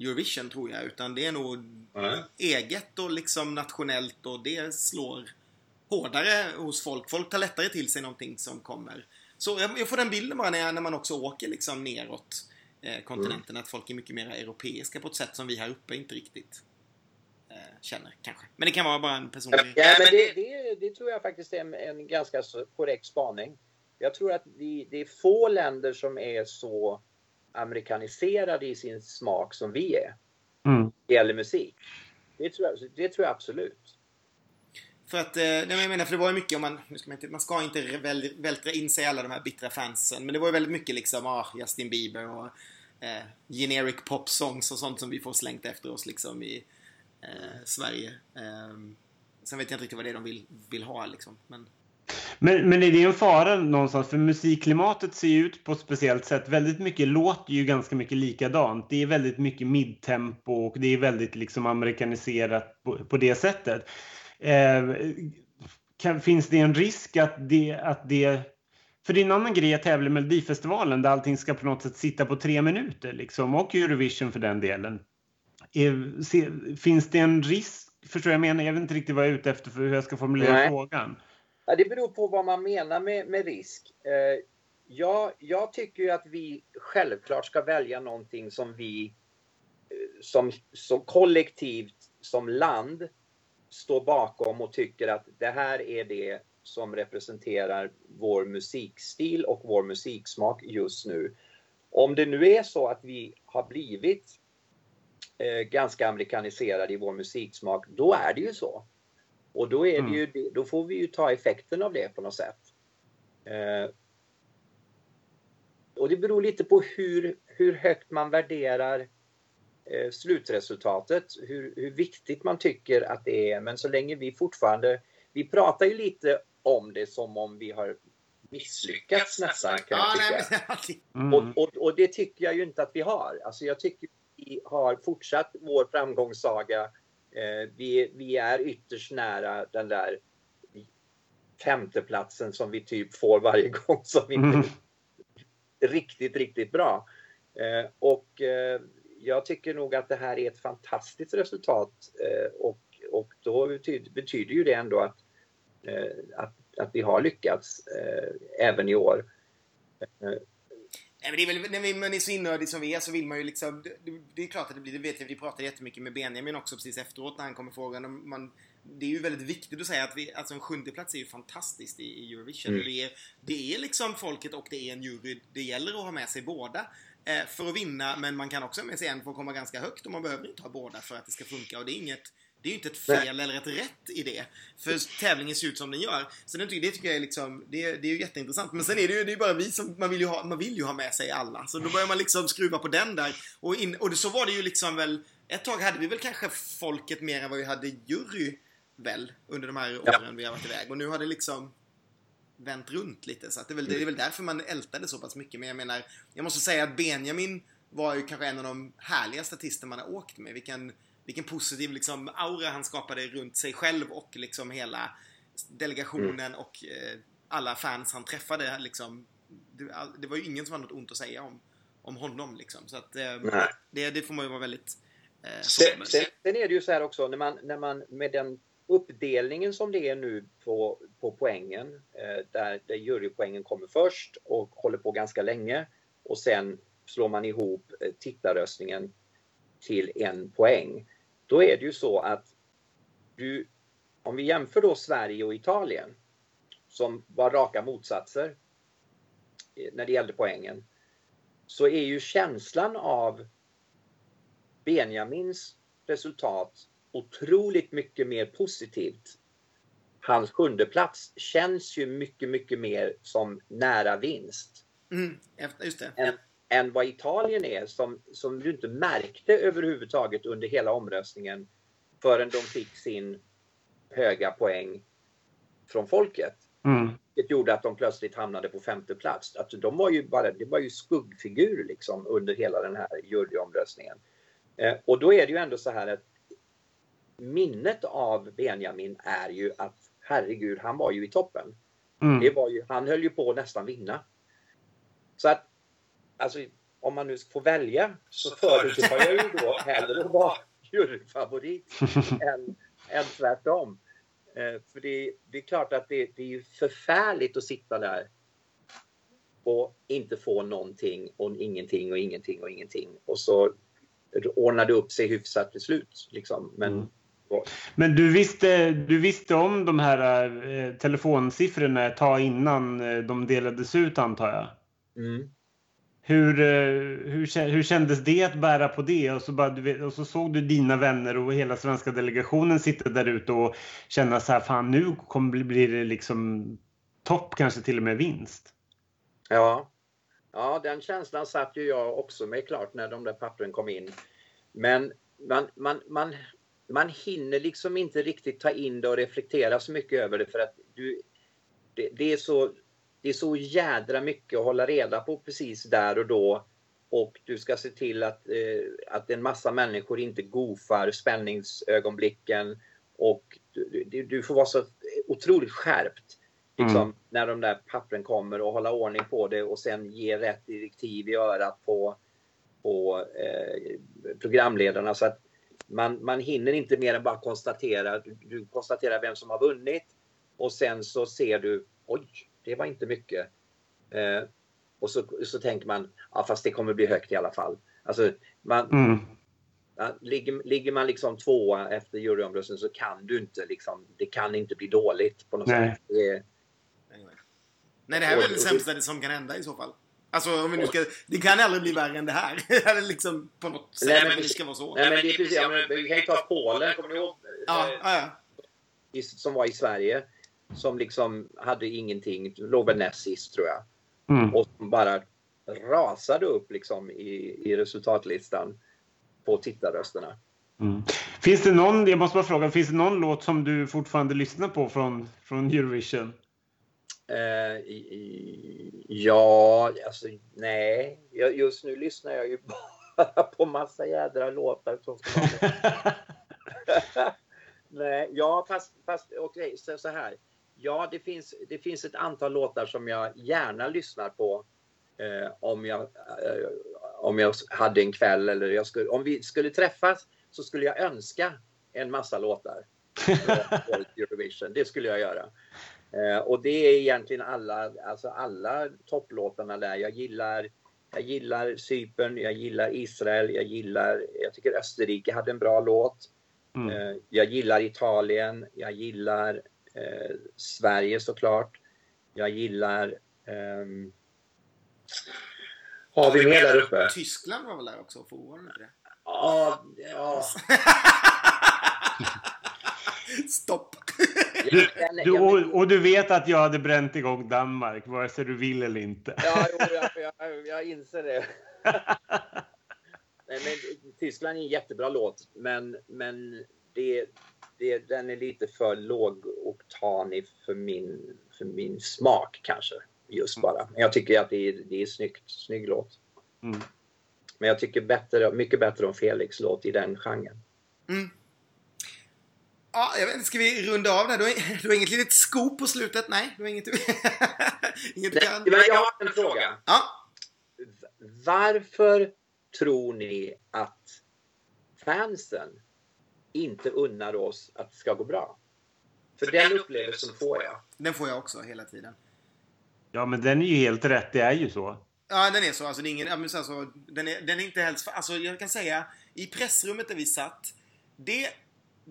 Eurovision tror jag. Utan det är nog mm. eget och liksom nationellt och det slår hårdare hos folk. Folk tar lättare till sig någonting som kommer. Så jag, jag får den bilden bara när, jag, när man också åker liksom neråt kontinenten. Mm. Att folk är mycket mer europeiska på ett sätt som vi här uppe inte riktigt eh, känner kanske. Men det kan vara bara en personlig... Ja, men det, det, det tror jag faktiskt är en, en ganska korrekt spaning. Jag tror att vi, det är få länder som är så amerikaniserade i sin smak som vi är. Mm. Det gäller musik. Det tror, jag, det tror jag absolut. För att, eh, jag menar, för det var ju mycket om man, nu ska man, inte, man ska inte väl, vältra in sig i alla de här bittra fansen. Men det var ju väldigt mycket liksom, ah, Justin Bieber och eh, generic pop songs och sånt som vi får slängt efter oss liksom i eh, Sverige. Eh, sen vet jag inte riktigt vad det är de vill, vill ha liksom. Men... Men, men är det en fara någonstans? För musikklimatet ser ju ut på ett speciellt sätt. Väldigt mycket låter ju ganska mycket likadant. Det är väldigt mycket midtempo och det är väldigt liksom amerikaniserat på, på det sättet. Eh, kan, finns det en risk att det, att det... För det är en annan grej att tävla i Melodifestivalen där allting ska på något sätt sitta på tre minuter liksom, och Eurovision för den delen. Är, se, finns det en risk? Förstår jag menar? Jag vet inte riktigt vad jag är ute efter för hur jag ska formulera Nej. frågan. Ja, det beror på vad man menar med, med risk. Eh, jag, jag tycker ju att vi självklart ska välja någonting som vi eh, som, som kollektivt, som land, står bakom och tycker att det här är det som representerar vår musikstil och vår musiksmak just nu. Om det nu är så att vi har blivit eh, ganska amerikaniserade i vår musiksmak, då är det ju så. Och då, är det ju, mm. då får vi ju ta effekten av det på något sätt. Eh, och det beror lite på hur, hur högt man värderar slutresultatet, hur, hur viktigt man tycker att det är. Men så länge vi fortfarande, vi pratar ju lite om det som om vi har misslyckats nästan kan jag tycka. Mm. Och, och, och, det tycker jag ju inte att vi har. Alltså jag tycker vi har fortsatt vår framgångssaga. Eh, vi, vi är ytterst nära den där femteplatsen som vi typ får varje gång som vi inte mm. riktigt, riktigt bra. Eh, och eh, jag tycker nog att det här är ett fantastiskt resultat eh, och, och då betyder, betyder ju det ändå att, eh, att, att vi har lyckats eh, även i år. Nej, men det är väl, när man är så innördig som vi är så vill man ju liksom... Det, det är klart att det blir, det vet jag, vi pratade jättemycket med Benjamin också precis efteråt när han kommer frågan. Man, det är ju väldigt viktigt att säga att vi, alltså en sjunde plats är ju fantastiskt i, i Eurovision. Mm. Det, är, det är liksom folket och det är en jury. Det gäller att ha med sig båda för att vinna, men man kan också med sig en för att komma ganska högt och man behöver inte ha båda för att det ska funka. Och det är inget det är ju inte ett fel Nej. eller ett rätt i det. För tävlingen ser ut som den gör. Så det, det tycker jag är liksom, det, det är ju jätteintressant. Men sen är det ju det är bara vi som, man vill, ju ha, man vill ju ha med sig alla. Så då börjar man liksom skruva på den där. Och, in, och så var det ju liksom väl, ett tag hade vi väl kanske folket mer än vad vi hade jury väl under de här åren ja. vi har varit iväg. Och nu har det liksom vänt runt lite. Så att det, är väl, det är väl därför man ältade så pass mycket. Men jag menar, jag måste säga att Benjamin var ju kanske en av de härliga statister man har åkt med. Vilken, vilken positiv liksom, aura han skapade runt sig själv och liksom hela delegationen mm. och eh, alla fans han träffade. Liksom, det, det, var ju ingen som hade något ont att säga om, om honom. Liksom. Så att, eh, det, det, får man ju vara väldigt... Eh, sen, sen, sen, är det ju så här också, när man, när man med den uppdelningen som det är nu på, på poängen, eh, där, där jurypoängen kommer först och håller på ganska länge och sen slår man ihop eh, tittarröstningen till en poäng. Då är det ju så att du, om vi jämför då Sverige och Italien som var raka motsatser eh, när det gällde poängen så är ju känslan av Benjamins resultat otroligt mycket mer positivt. Hans sjunde plats känns ju mycket, mycket mer som nära vinst. Mm, just det. Än, än vad Italien är som, som du inte märkte överhuvudtaget under hela omröstningen förrän de fick sin höga poäng från folket. Mm. Det gjorde att de plötsligt hamnade på femte plats. Alltså, de var ju bara, det var ju skuggfigur liksom under hela den här juryomröstningen. Eh, och då är det ju ändå så här att minnet av Benjamin är ju att herregud, han var ju i toppen. Mm. Det var ju, han höll ju på att nästan vinna. Så att, alltså om man nu får välja så föredrar jag ju då hellre att vara juryfavorit än, än tvärtom. Eh, för det, det, är klart att det, det är ju förfärligt att sitta där och inte få någonting och ingenting och ingenting och ingenting. Och så ordnar det upp sig hyfsat till slut. Liksom. Men mm. Men du visste, du visste om de här eh, telefonsiffrorna ett tag innan eh, de delades ut antar jag? Mm. Hur, eh, hur, hur kändes det att bära på det? Och så, bara, du, och så såg du dina vänner och hela svenska delegationen sitta där ute och känna så här, fan nu kommer bli det liksom topp, kanske till och med vinst. Ja, ja den känslan satt ju jag också med klart när de där pappren kom in. Men man, man, man, man hinner liksom inte riktigt ta in det och reflektera så mycket över det för att du, det, det, är så, det är så jädra mycket att hålla reda på precis där och då. Och du ska se till att, eh, att en massa människor inte gofar spänningsögonblicken. Och du, du, du får vara så otroligt skärpt liksom, mm. när de där pappren kommer och hålla ordning på det och sen ge rätt direktiv i örat på, på eh, programledarna. Så att man, man hinner inte mer än bara konstatera. Du, du konstaterar vem som har vunnit och sen så ser du, oj, det var inte mycket. Eh, och så, så tänker man, ja fast det kommer bli högt i alla fall. Alltså, man, mm. ja, ligger, ligger man liksom tvåa efter juryomröstningen så kan du inte liksom, det kan inte bli dåligt på något Nej. sätt. Det, Nej, det här är väl det sämsta som kan hända i så fall. Alltså om vi nu ska, det kan aldrig bli värre än det här. Eller liksom på något sätt. Nej, men det ska vara så. Nej, men det är precis, ja, men, vi kan ju ta Polen, kommer ni ihåg? Ja, ja, ja. Som var i Sverige. Som liksom hade ingenting, låg väl näst sist tror jag. Mm. Och bara rasade upp liksom i, i resultatlistan på tittarrösterna. Mm. Finns det någon, jag måste bara fråga, finns det någon låt som du fortfarande lyssnar på från, från Eurovision? Eh, ja, alltså nej. Just nu lyssnar jag ju bara på massa jädra låtar som ska Nej, ja fast, fast okej, okay, så, så här. Ja, det finns, det finns ett antal låtar som jag gärna lyssnar på eh, om, jag, eh, om jag hade en kväll eller jag skulle, om vi skulle träffas så skulle jag önska en massa låtar. Eurovision. Det skulle jag göra. Eh, och det är egentligen alla, alltså alla topplåtarna där. Jag gillar, jag gillar Cypern, jag gillar Israel, jag gillar, jag tycker Österrike hade en bra låt. Mm. Eh, jag gillar Italien, jag gillar eh, Sverige såklart. Jag gillar ehm, har vi mer där uppe? Tyskland var väl där också? Får det? Ja, ja. Du, du, och, och, du vet att jag hade bränt igång Danmark, vare sig du vill eller inte. Ja, jo, jag, jag, jag inser det. Nej, men Tyskland är en jättebra låt, men, men det, det, den är lite för lågoktanig för min, för min smak kanske. Just bara. Men jag tycker att det är, det är snyggt, snygg låt. Mm. Men jag tycker bättre, mycket bättre om Felix låt i den genren. Mm. Ja, jag vet inte, ska vi runda av där? Du har, du har inget litet skop på slutet? Nej, du har inget... inget Nej, kan... men jag har en fråga. Ja. Varför tror ni att fansen inte unnar oss att det ska gå bra? För, För den upplevelsen får jag. Den får jag också hela tiden. Ja, men den är ju helt rätt. Det är ju så. Ja, den är så. Alltså, det är ingen, alltså, den, är, den är inte helst... Alltså, jag kan säga, i pressrummet där vi satt, det,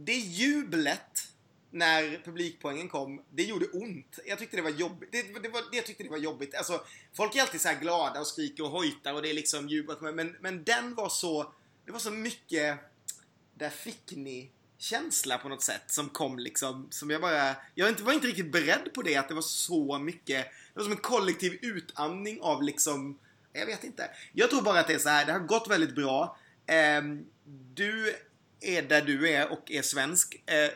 det jublet när publikpoängen kom, det gjorde ont. Jag tyckte det var jobbigt. Det, det var, jag tyckte det var jobbigt. Alltså, folk är alltid så glada och skriker och hojtar och det är liksom jublat. Men, men den var så... Det var så mycket... Där fick ni känsla på något sätt som kom liksom, som jag bara... Jag var inte riktigt beredd på det, att det var så mycket... Det var som en kollektiv utandning av liksom... Jag vet inte. Jag tror bara att det är så här, det har gått väldigt bra. Eh, du är där du är och är svensk. Eh,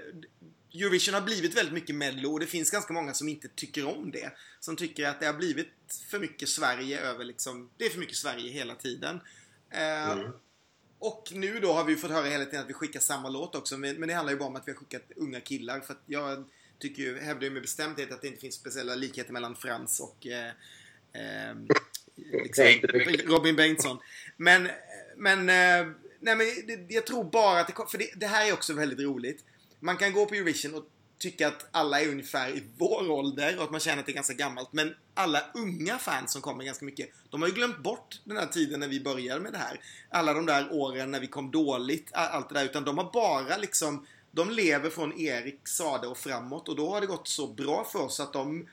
Eurovision har blivit väldigt mycket mello och det finns ganska många som inte tycker om det. Som tycker att det har blivit för mycket Sverige över liksom, det är för mycket Sverige hela tiden. Eh, mm. Och nu då har vi fått höra hela tiden att vi skickar samma låt också. Men, det handlar ju bara om att vi har skickat unga killar. För att jag tycker ju, hävdar ju med bestämdhet att det inte finns speciella likheter mellan Frans och eh, eh, liksom, Robin Bengtsson. Men, men, eh, nej, men det, jag tror bara att det för det, det här är också väldigt roligt. Man kan gå på Eurovision och tycka att alla är ungefär i vår ålder och att man känner att det är ganska gammalt. Men alla unga fans som kommer ganska mycket, de har ju glömt bort den här tiden när vi började med det här. Alla de där åren när vi kom dåligt, allt det där. Utan de har bara liksom, de lever från Erik Sade och framåt och då har det gått så bra för oss att de,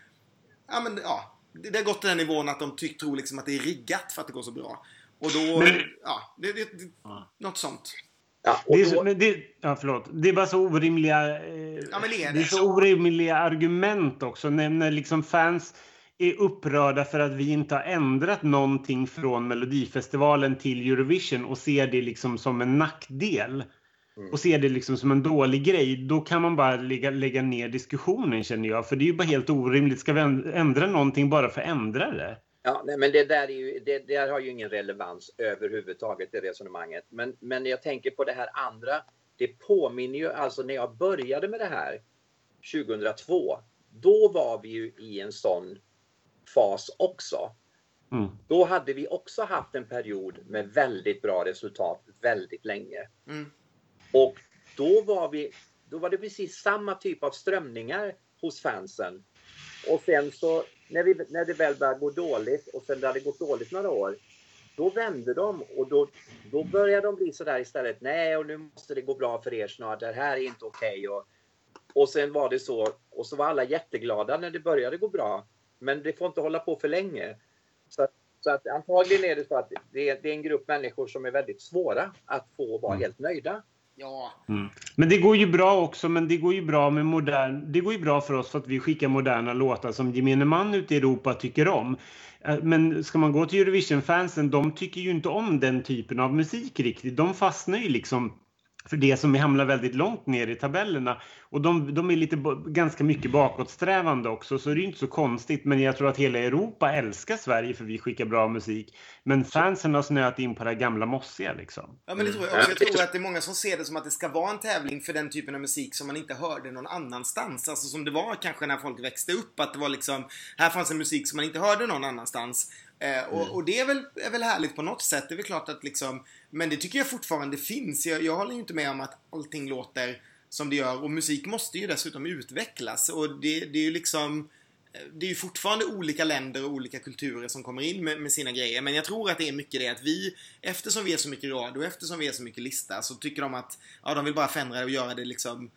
ja men ja, det har gått till den nivån att de tyck, tror liksom att det är riggat för att det går så bra. Och då, men, ja, det, det, det, något sånt. Ja, det, är men det, ja, förlåt. det är bara så orimliga, eh, ja, det är det. är så orimliga argument också. När, när liksom fans är upprörda för att vi inte har ändrat någonting från Melodifestivalen till Eurovision och ser det liksom som en nackdel. Mm. Och ser det liksom som en dålig grej. Då kan man bara lägga, lägga ner diskussionen känner jag. För det är ju bara helt orimligt. Ska vi ändra någonting bara för att ändra det? Ja, nej, men det där, är ju, det, det har ju ingen relevans överhuvudtaget i resonemanget. Men, men jag tänker på det här andra. Det påminner ju, alltså när jag började med det här 2002, då var vi ju i en sån fas också. Mm. Då hade vi också haft en period med väldigt bra resultat väldigt länge. Mm. Och då var, vi, då var det precis samma typ av strömningar hos fansen. Och sen så när, vi, när det väl började gå dåligt och sen det hade gått dåligt några år, då vände de och då, då började de bli sådär istället. Nej, och nu måste det gå bra för er snart. Det här är inte okej. Okay. Och, och sen var det så. Och så var alla jätteglada när det började gå bra. Men det får inte hålla på för länge. Så, så att antagligen är det så att det det är en grupp människor som är väldigt svåra att få vara mm. helt nöjda. Ja. Mm. Men det går ju bra också, men det går ju bra med modern... Det går ju bra för oss för att vi skickar moderna låtar som gemene man ute i Europa tycker om. Eh, men ska man gå till Eurovision-fansen, de tycker ju inte om den typen av musik riktigt. De fastnar ju liksom för det som hamnar väldigt långt ner i tabellerna. Och de, de är lite, ganska mycket bakåtsträvande också, så det är inte så konstigt. Men jag tror att hela Europa älskar Sverige för vi skickar bra musik. Men fansen har snöat in på det gamla mossiga liksom. Ja, men det tror jag också. Jag tror att det är många som ser det som att det ska vara en tävling för den typen av musik som man inte hörde någon annanstans. Alltså som det var kanske när folk växte upp, att det var liksom, här fanns en musik som man inte hörde någon annanstans. Eh, och, mm. och, det är väl, är väl härligt på något sätt. Det är väl klart att liksom, men det tycker jag fortfarande finns. Jag, jag håller ju inte med om att allting låter som det gör och musik måste ju dessutom utvecklas och det, det är ju liksom det är ju fortfarande olika länder och olika kulturer som kommer in med, med, sina grejer. Men jag tror att det är mycket det att vi, eftersom vi är så mycket radio, eftersom vi är så mycket lista, så tycker de att ja, de vill bara förändra det och göra det liksom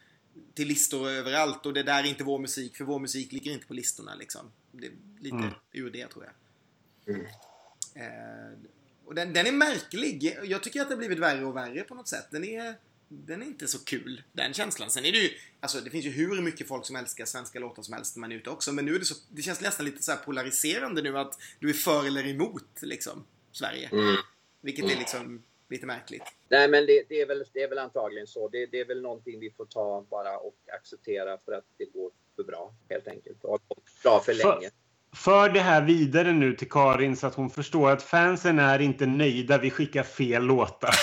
till listor överallt. Och det där är inte vår musik, för vår musik ligger inte på listorna liksom. Det är lite mm. ur det tror jag. Mm. Eh, och den, den, är märklig. Jag tycker att det har blivit värre och värre på något sätt. Den är... den är inte så kul, den känslan. Sen är det ju, alltså det finns ju hur mycket folk som älskar svenska låtar som helst när man är ute också. Men nu är det så, det känns nästan lite så polariserande nu att du är för eller emot liksom Sverige. Mm. Vilket är liksom lite märkligt. Nej, men det, det, är väl, det är väl antagligen så. Det, det är väl någonting vi får ta bara och acceptera för att det går för bra helt enkelt. Och bra för länge. För det här vidare nu till Karin så att hon förstår att fansen är inte nöjda. Vi skickar fel låtar.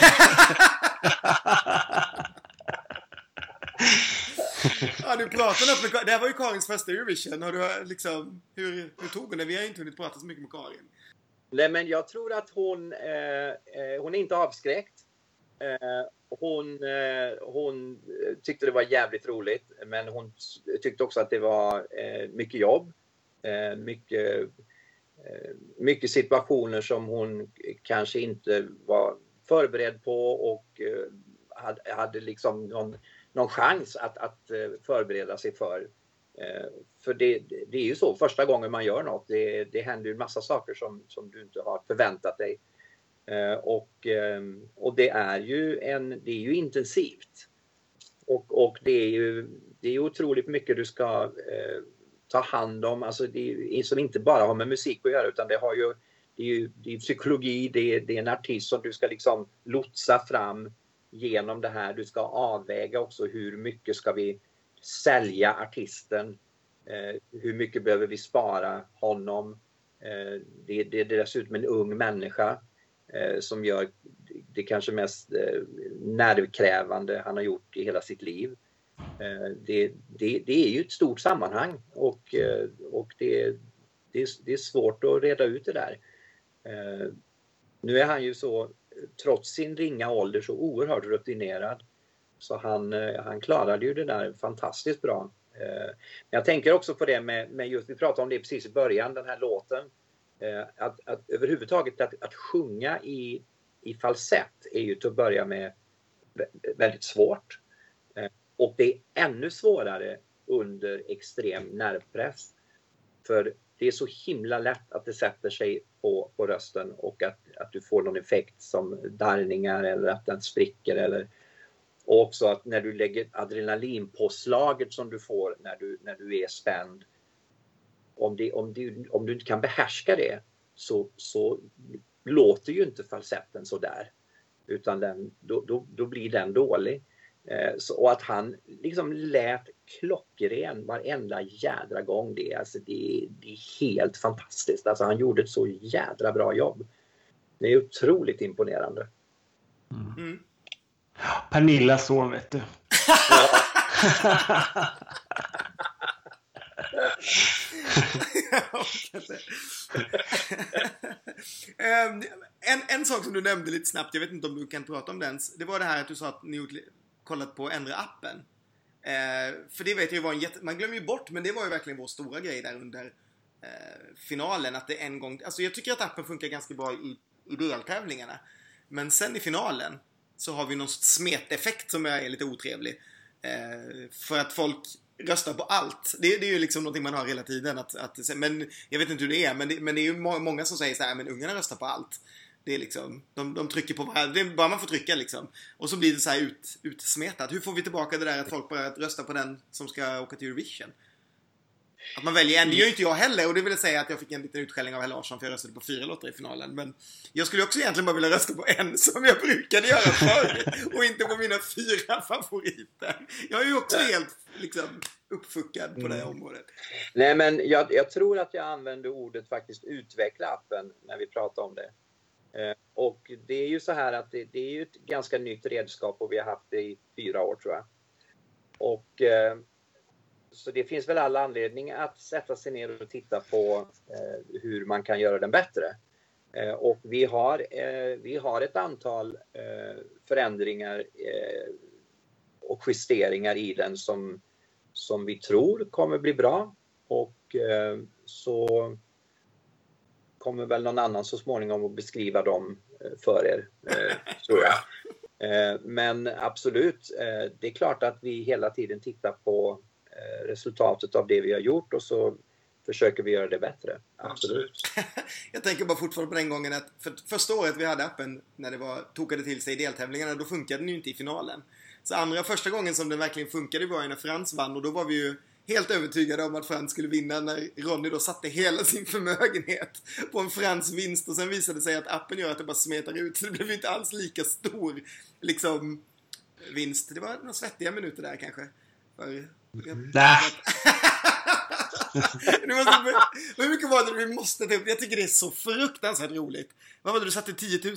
ja, du pratade med Det här var ju Karins första Eurovision. Har du liksom, hur, hur tog hon det? Vi har inte hunnit prata så mycket med Karin. Nej, men jag tror att hon, eh, eh hon är inte avskräckt. Eh, hon, eh, hon tyckte det var jävligt roligt, men hon tyckte också att det var eh, mycket jobb. Eh, mycket, eh, mycket situationer som hon kanske inte var förberedd på och eh, hade, hade liksom någon, någon chans att, att förbereda sig för. För det, det är ju så, första gången man gör något, det, det händer ju en massa saker som, som du inte har förväntat dig. Och, och det är ju, en, det är ju intensivt. Och, och det, är ju, det är otroligt mycket du ska ta hand om, alltså det är, som inte bara har med musik att göra utan det har ju det är ju det är psykologi, det är, det är en artist som du ska liksom lotsa fram genom det här. Du ska avväga också hur mycket ska vi sälja artisten? Eh, hur mycket behöver vi spara honom? Eh, det, det, är dessutom en ung människa eh, som gör det kanske mest eh, nervkrävande han har gjort i hela sitt liv. Eh, det, det, det, är ju ett stort sammanhang och, eh, och det, det, är svårt att reda ut det där. Eh, nu är han ju så, trots sin ringa ålder, så oerhört rutinerad. Så han, han klarade ju det där fantastiskt bra. Men jag tänker också på det med, med just, vi pratade om det precis i början, den här låten. Att, att överhuvudtaget att, att sjunga i, i falsett är ju till att börja med väldigt svårt. Och det är ännu svårare under extrem nervpress. För det är så himla lätt att det sätter sig på, på rösten och att, att du får någon effekt som darrningar eller att den spricker eller och också att när du lägger adrenalinpåslaget som du får när du, när du är spänd om, det, om, du, om du inte kan behärska det så, så låter ju inte falsetten så där. Utan den, då, då, då blir den dålig. Eh, så, och att han liksom lät klockren varenda jädra gång. Det, alltså det, det är helt fantastiskt. Alltså han gjorde ett så jädra bra jobb. Det är otroligt imponerande. Mm. Mm. Pernilla son vet du. Ehm, en, en sak som du nämnde lite snabbt, jag vet inte om du kan prata om den. Det var det här att du sa att ni kollat på att ändra appen. Eh, för det vet jag var en jätte... Man glömmer ju bort, men det var ju verkligen vår stora grej där under eh, finalen. Att det en gång... Alltså jag tycker att appen funkar ganska bra i, i deltävlingarna. Men sen i finalen så har vi någon smeteffekt som är lite otrevlig. Eh, för att folk röstar på allt. Det, det, är ju liksom någonting man har hela tiden. Att, att, men jag vet inte hur det är, men det, men det är ju många som säger så här, men ungarna röstar på allt. Det är liksom, de, de trycker på det är bara man får trycka liksom. Och så blir det så här ut, utsmetat. Hur får vi tillbaka det där att folk bara röstar på den som ska åka till Eurovision? Att man väljer en, det gör ju inte jag heller och det vill säga att jag fick en liten utskällning av herr Larsson för jag röstade på fyra låtar i finalen. Men jag skulle också egentligen bara vilja rösta på en som jag brukade göra förr och inte på mina fyra favoriter. Jag är ju också helt liksom uppfuckad på mm. det här området. Nej men jag, jag, tror att jag använde ordet faktiskt utveckla appen när vi pratade om det. Eh, och det är ju så här att det, det, är ju ett ganska nytt redskap och vi har haft det i fyra år tror jag. Och eh, så det finns väl alla anledning att sätta sig ner och titta på eh, hur man kan göra den bättre. Eh, och vi har, eh, vi har ett antal eh, förändringar eh, och justeringar i den som, som vi tror kommer bli bra. Och eh, så kommer väl någon annan så småningom att beskriva dem för er, tror jag. Men absolut, det är klart att vi hela tiden tittar på Eh, resultatet av det vi har gjort och så försöker vi göra det bättre. Absolut. Jag tänker bara fortfarande på den gången att för första året vi hade appen när det var, tokade till sig i deltävlingarna, då funkade den ju inte i finalen. Så andra första gången som den verkligen funkade var ju när Frans vann och då var vi ju helt övertygade om att Frans skulle vinna när Ronny då satte hela sin förmögenhet på en Frans vinst och sen visade det sig att appen gör att det bara smetar ut så det blev inte alls lika stor liksom vinst. Det var några svettiga minuter där kanske. För, måste, hur mycket var det vi måste ta upp? Jag tycker det är så fruktansvärt roligt. Vad var det du satte 10 000?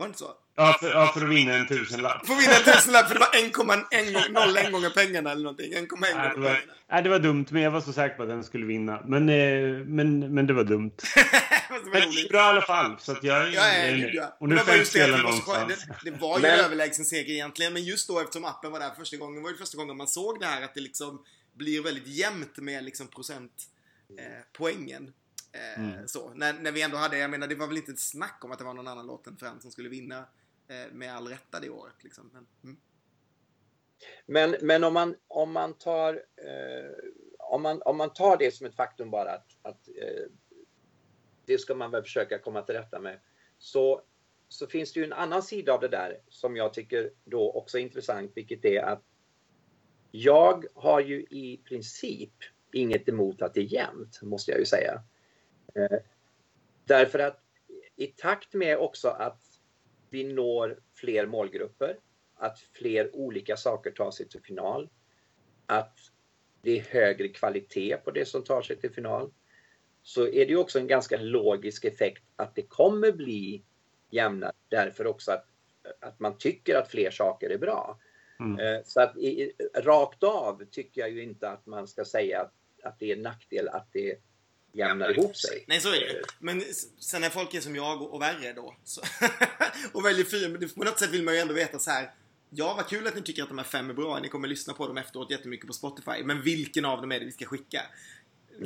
Var det inte så? Ja, för, ja, för att vinna en tusenlapp. Får vinna en tusenlapp för det var 1,01 gånger pengarna eller någonting. 1,1 gånger Nej, det var, pengarna. nej, det var dumt, men jag var så säker på att den skulle vinna. Men, eh, men, men det var dumt. Det var Men det gick bra i alla fall, så att jag Ja, ja, är ja. Och nu får jag spela att någonstans. Det, det var ju Men- en överlägsen seger egentligen, men just då eftersom appen var där första gången var det första gången man såg det här att det liksom blir väldigt jämnt med liksom procent eh, poängen. Eh, Mm. Så, när, när vi ändå hade, jag menar det var väl inte ett snack om att det var någon annan låt än Frans som skulle vinna eh, med all rätta det året. Liksom. Men, mm. Men, men om, man, om, man tar, eh, om, man, om man tar det som ett faktum bara att, att eh, det ska man väl försöka komma till rätta med. Så, så finns det ju en annan sida av det där som jag tycker då också är intressant, vilket är att jag har ju i princip inget emot att det är jämnt, måste jag ju säga. Eh, därför att i takt med också att vi når fler målgrupper, att fler olika saker tar sig till final, att det är högre kvalitet på det som tar sig till final, så är det ju också en ganska logisk effekt att det kommer bli jämnare därför också att, att man tycker att fler saker är bra. Mm. Eh, Så att i, i- rakt av tycker jag ju inte att man ska säga att, att det är en nackdel att det jämnar ihop sig. Nej, så är det Men s- sen när folk är som jag och, och värre då så, och väljer fyra, men det- på något sätt vill man ju ändå veta så här. Ja, vad kul att ni tycker att de här fem är bra. Ni kommer lyssna på dem efteråt jättemycket på Spotify. Men vilken av dem är det vi ska skicka?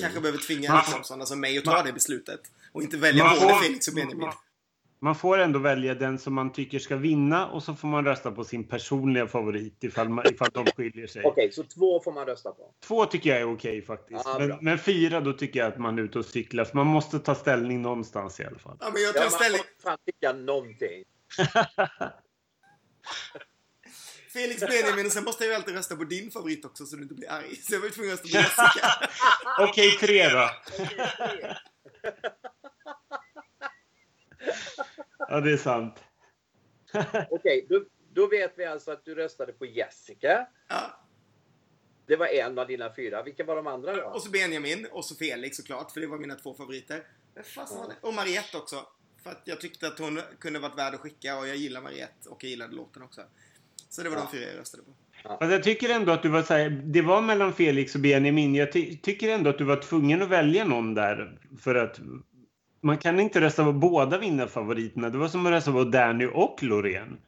Kanske behöver tvinga Man- liksom, sådana som mig att ta man- det beslutet. Och inte välja både Felix och Benjamin. man- Man får ändå välja den som man tycker ska vinna och så får man rösta på sin personliga favorit ifall, man, ifall de skiljer sig. Okej, så två får man rösta på. Två tycker jag är okej faktiskt. Ja, men, men fyra då tycker jag att man är ute och cyklar. För man måste ta ställning någonstans i alla fall. Ja, men jag Ja, tar man ställning. får fan tycka någonting. Felix Benjamin och sen måste jag ju alltid rösta på din favorit också så du inte blir arg. Så jag var ju tvungen att rösta på Jessica. Okej, tre då. Ja, det är sant. Okej, då, då vet vi alltså att du röstade på Jessica. Ja. Det var en av dina fyra. Vilka var de andra då? Och så Benjamin och så Felix såklart, för det var mina två favoriter. Och Mariette också. För att jag tyckte att hon kunde varit värd att skicka och jag gillar Mariette och jag gillade låten också. Så det var de fyra jag röstade på. Fast jag tycker ändå att du var så här, det var mellan Felix och Benjamin. Jag ty tycker ändå att du var tvungen att välja någon där. För att man kan inte rösta på båda vinnarfavoriterna. Det var som att rösta på Danny och Loreen.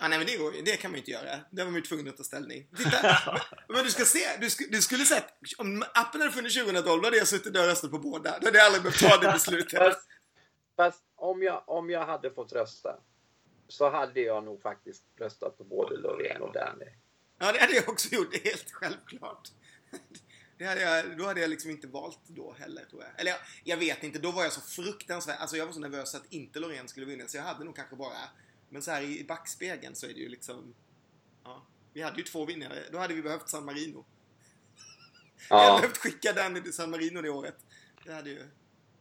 Ah, nej men det, går, det kan man ju inte göra. Där var man ju tvungen att ta ställning. Titta! men du ska se, du, sk du skulle sett, om appen hade funnits 2012 då hade jag suttit där och röstat på båda. Då hade jag aldrig behövt ta det beslutet. Fast, fast om, jag, om jag hade fått rösta så hade jag nog faktiskt röstat på både Loreen och Danny. Ja, det hade jag också gjort. Det är helt självklart. Det hade jag, då hade jag liksom inte valt då heller, tror jag. Eller jag, jag vet inte, då var jag så fruktansvärt... Alltså jag var så nervös att inte Loreen skulle vinna, så jag hade nog kanske bara... Men så här i backspegeln så är det ju liksom... Ja, vi hade ju två vinnare. Då hade vi behövt San Marino. Vi hade Ja, behövt skicka Danny till San Marino det året. Det hade ju...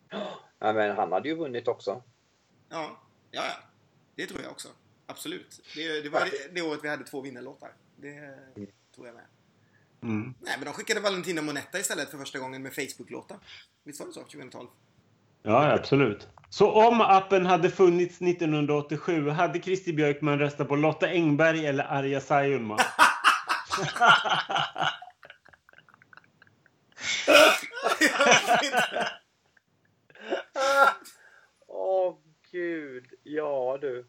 ja, men han hade ju vunnit också. Ja, ja, ja. Det tror jag också. Absolut. Det, det var det, det året vi hade två vinnarlåtar. Det tror jag med. Mm. Nej, men de skickade Valentina Monetta istället för första gången med Facebook-låtar. Visst var det så? 2012? Ja, absolut. Så om appen hade funnits 1987, hade Christer Björkman röstat på Lotta Engberg eller Arja Saijonmaa? Åh gud, ja du.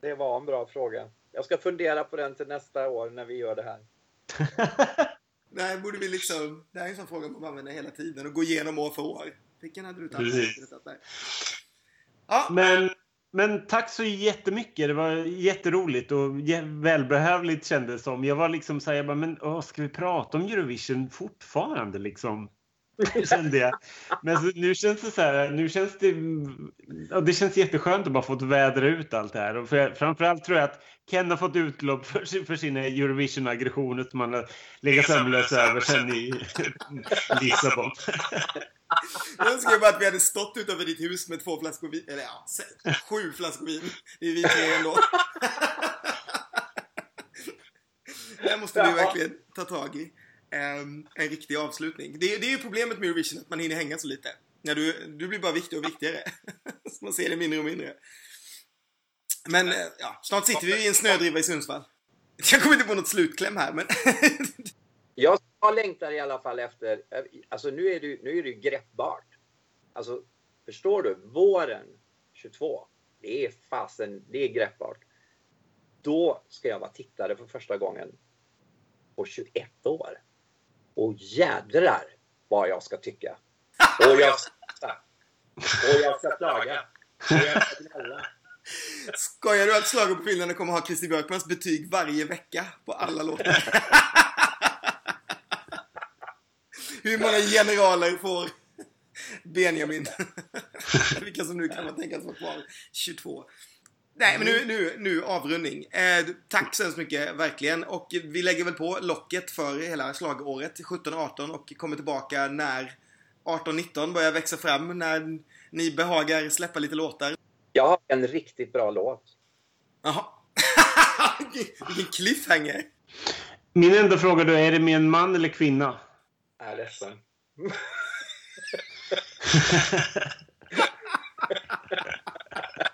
Det var en bra fråga. Jag ska fundera på den till nästa år när vi gör det här. Det här borde vi liksom... Det här är en sån fråga man använder hela tiden och gå igenom år för år. Vilken hade du tagit? Ja, Men, men tack så jättemycket. Det var jätteroligt och välbehövligt kändes som. Jag var liksom så här, jag bara, men åh, ska vi prata om Eurovision fortfarande liksom? kände jag. Men så, nu känns det så här, nu känns det, det känns jätteskönt att bara få vädra ut allt det här. Och för, framförallt tror jag att Ken har fått utlopp för, för sina Eurovision-aggressioner som han har legat sömnlös över sen i Lissabon. Jag önskar bara att vi hade stått utanför ditt hus med två flaskor vin, eller ja, sju flaskor vin. Det är vi tre ändå. Det här måste vi verkligen ta tag i en, en riktig avslutning. Det, det är ju problemet med Eurovision, att man hinner hänga så lite. Ja, du, du blir bara viktigare och viktigare. så man ser det mindre och mindre. Men eh, ja, snart sitter vi i en snödriva i Sundsvall. Jag kommer inte på något slutkläm här, men... jag längtar i alla fall efter, alltså nu är det, nu är det ju greppbart. Alltså, förstår du? Våren 22, det är fasen, det är greppbart. Då ska jag vara tittare för första gången på 21 år. Och jädrar vad jag ska tycka. Och jag ska, och jag ska klaga. Och jag ska gnälla. Skojar du att Slagen på Finland kommer ha Christer Björkmans betyg varje vecka på alla låtar? Hur många generaler får Benjamin? Vilka som nu kan man tänkas vara kvar? 22. Nej, men nu, nu, nu avrundning. Eh, tack så hemskt mycket, verkligen. Och vi lägger väl på locket för hela slagåret 17-18 och kommer tillbaka när 18-19 börjar växa fram, när ni behagar släppa lite låtar. Jag har en riktigt bra låt. Jaha. Vilken cliffhanger. Min enda fråga då, är det med en man eller kvinna? Jag är ledsen.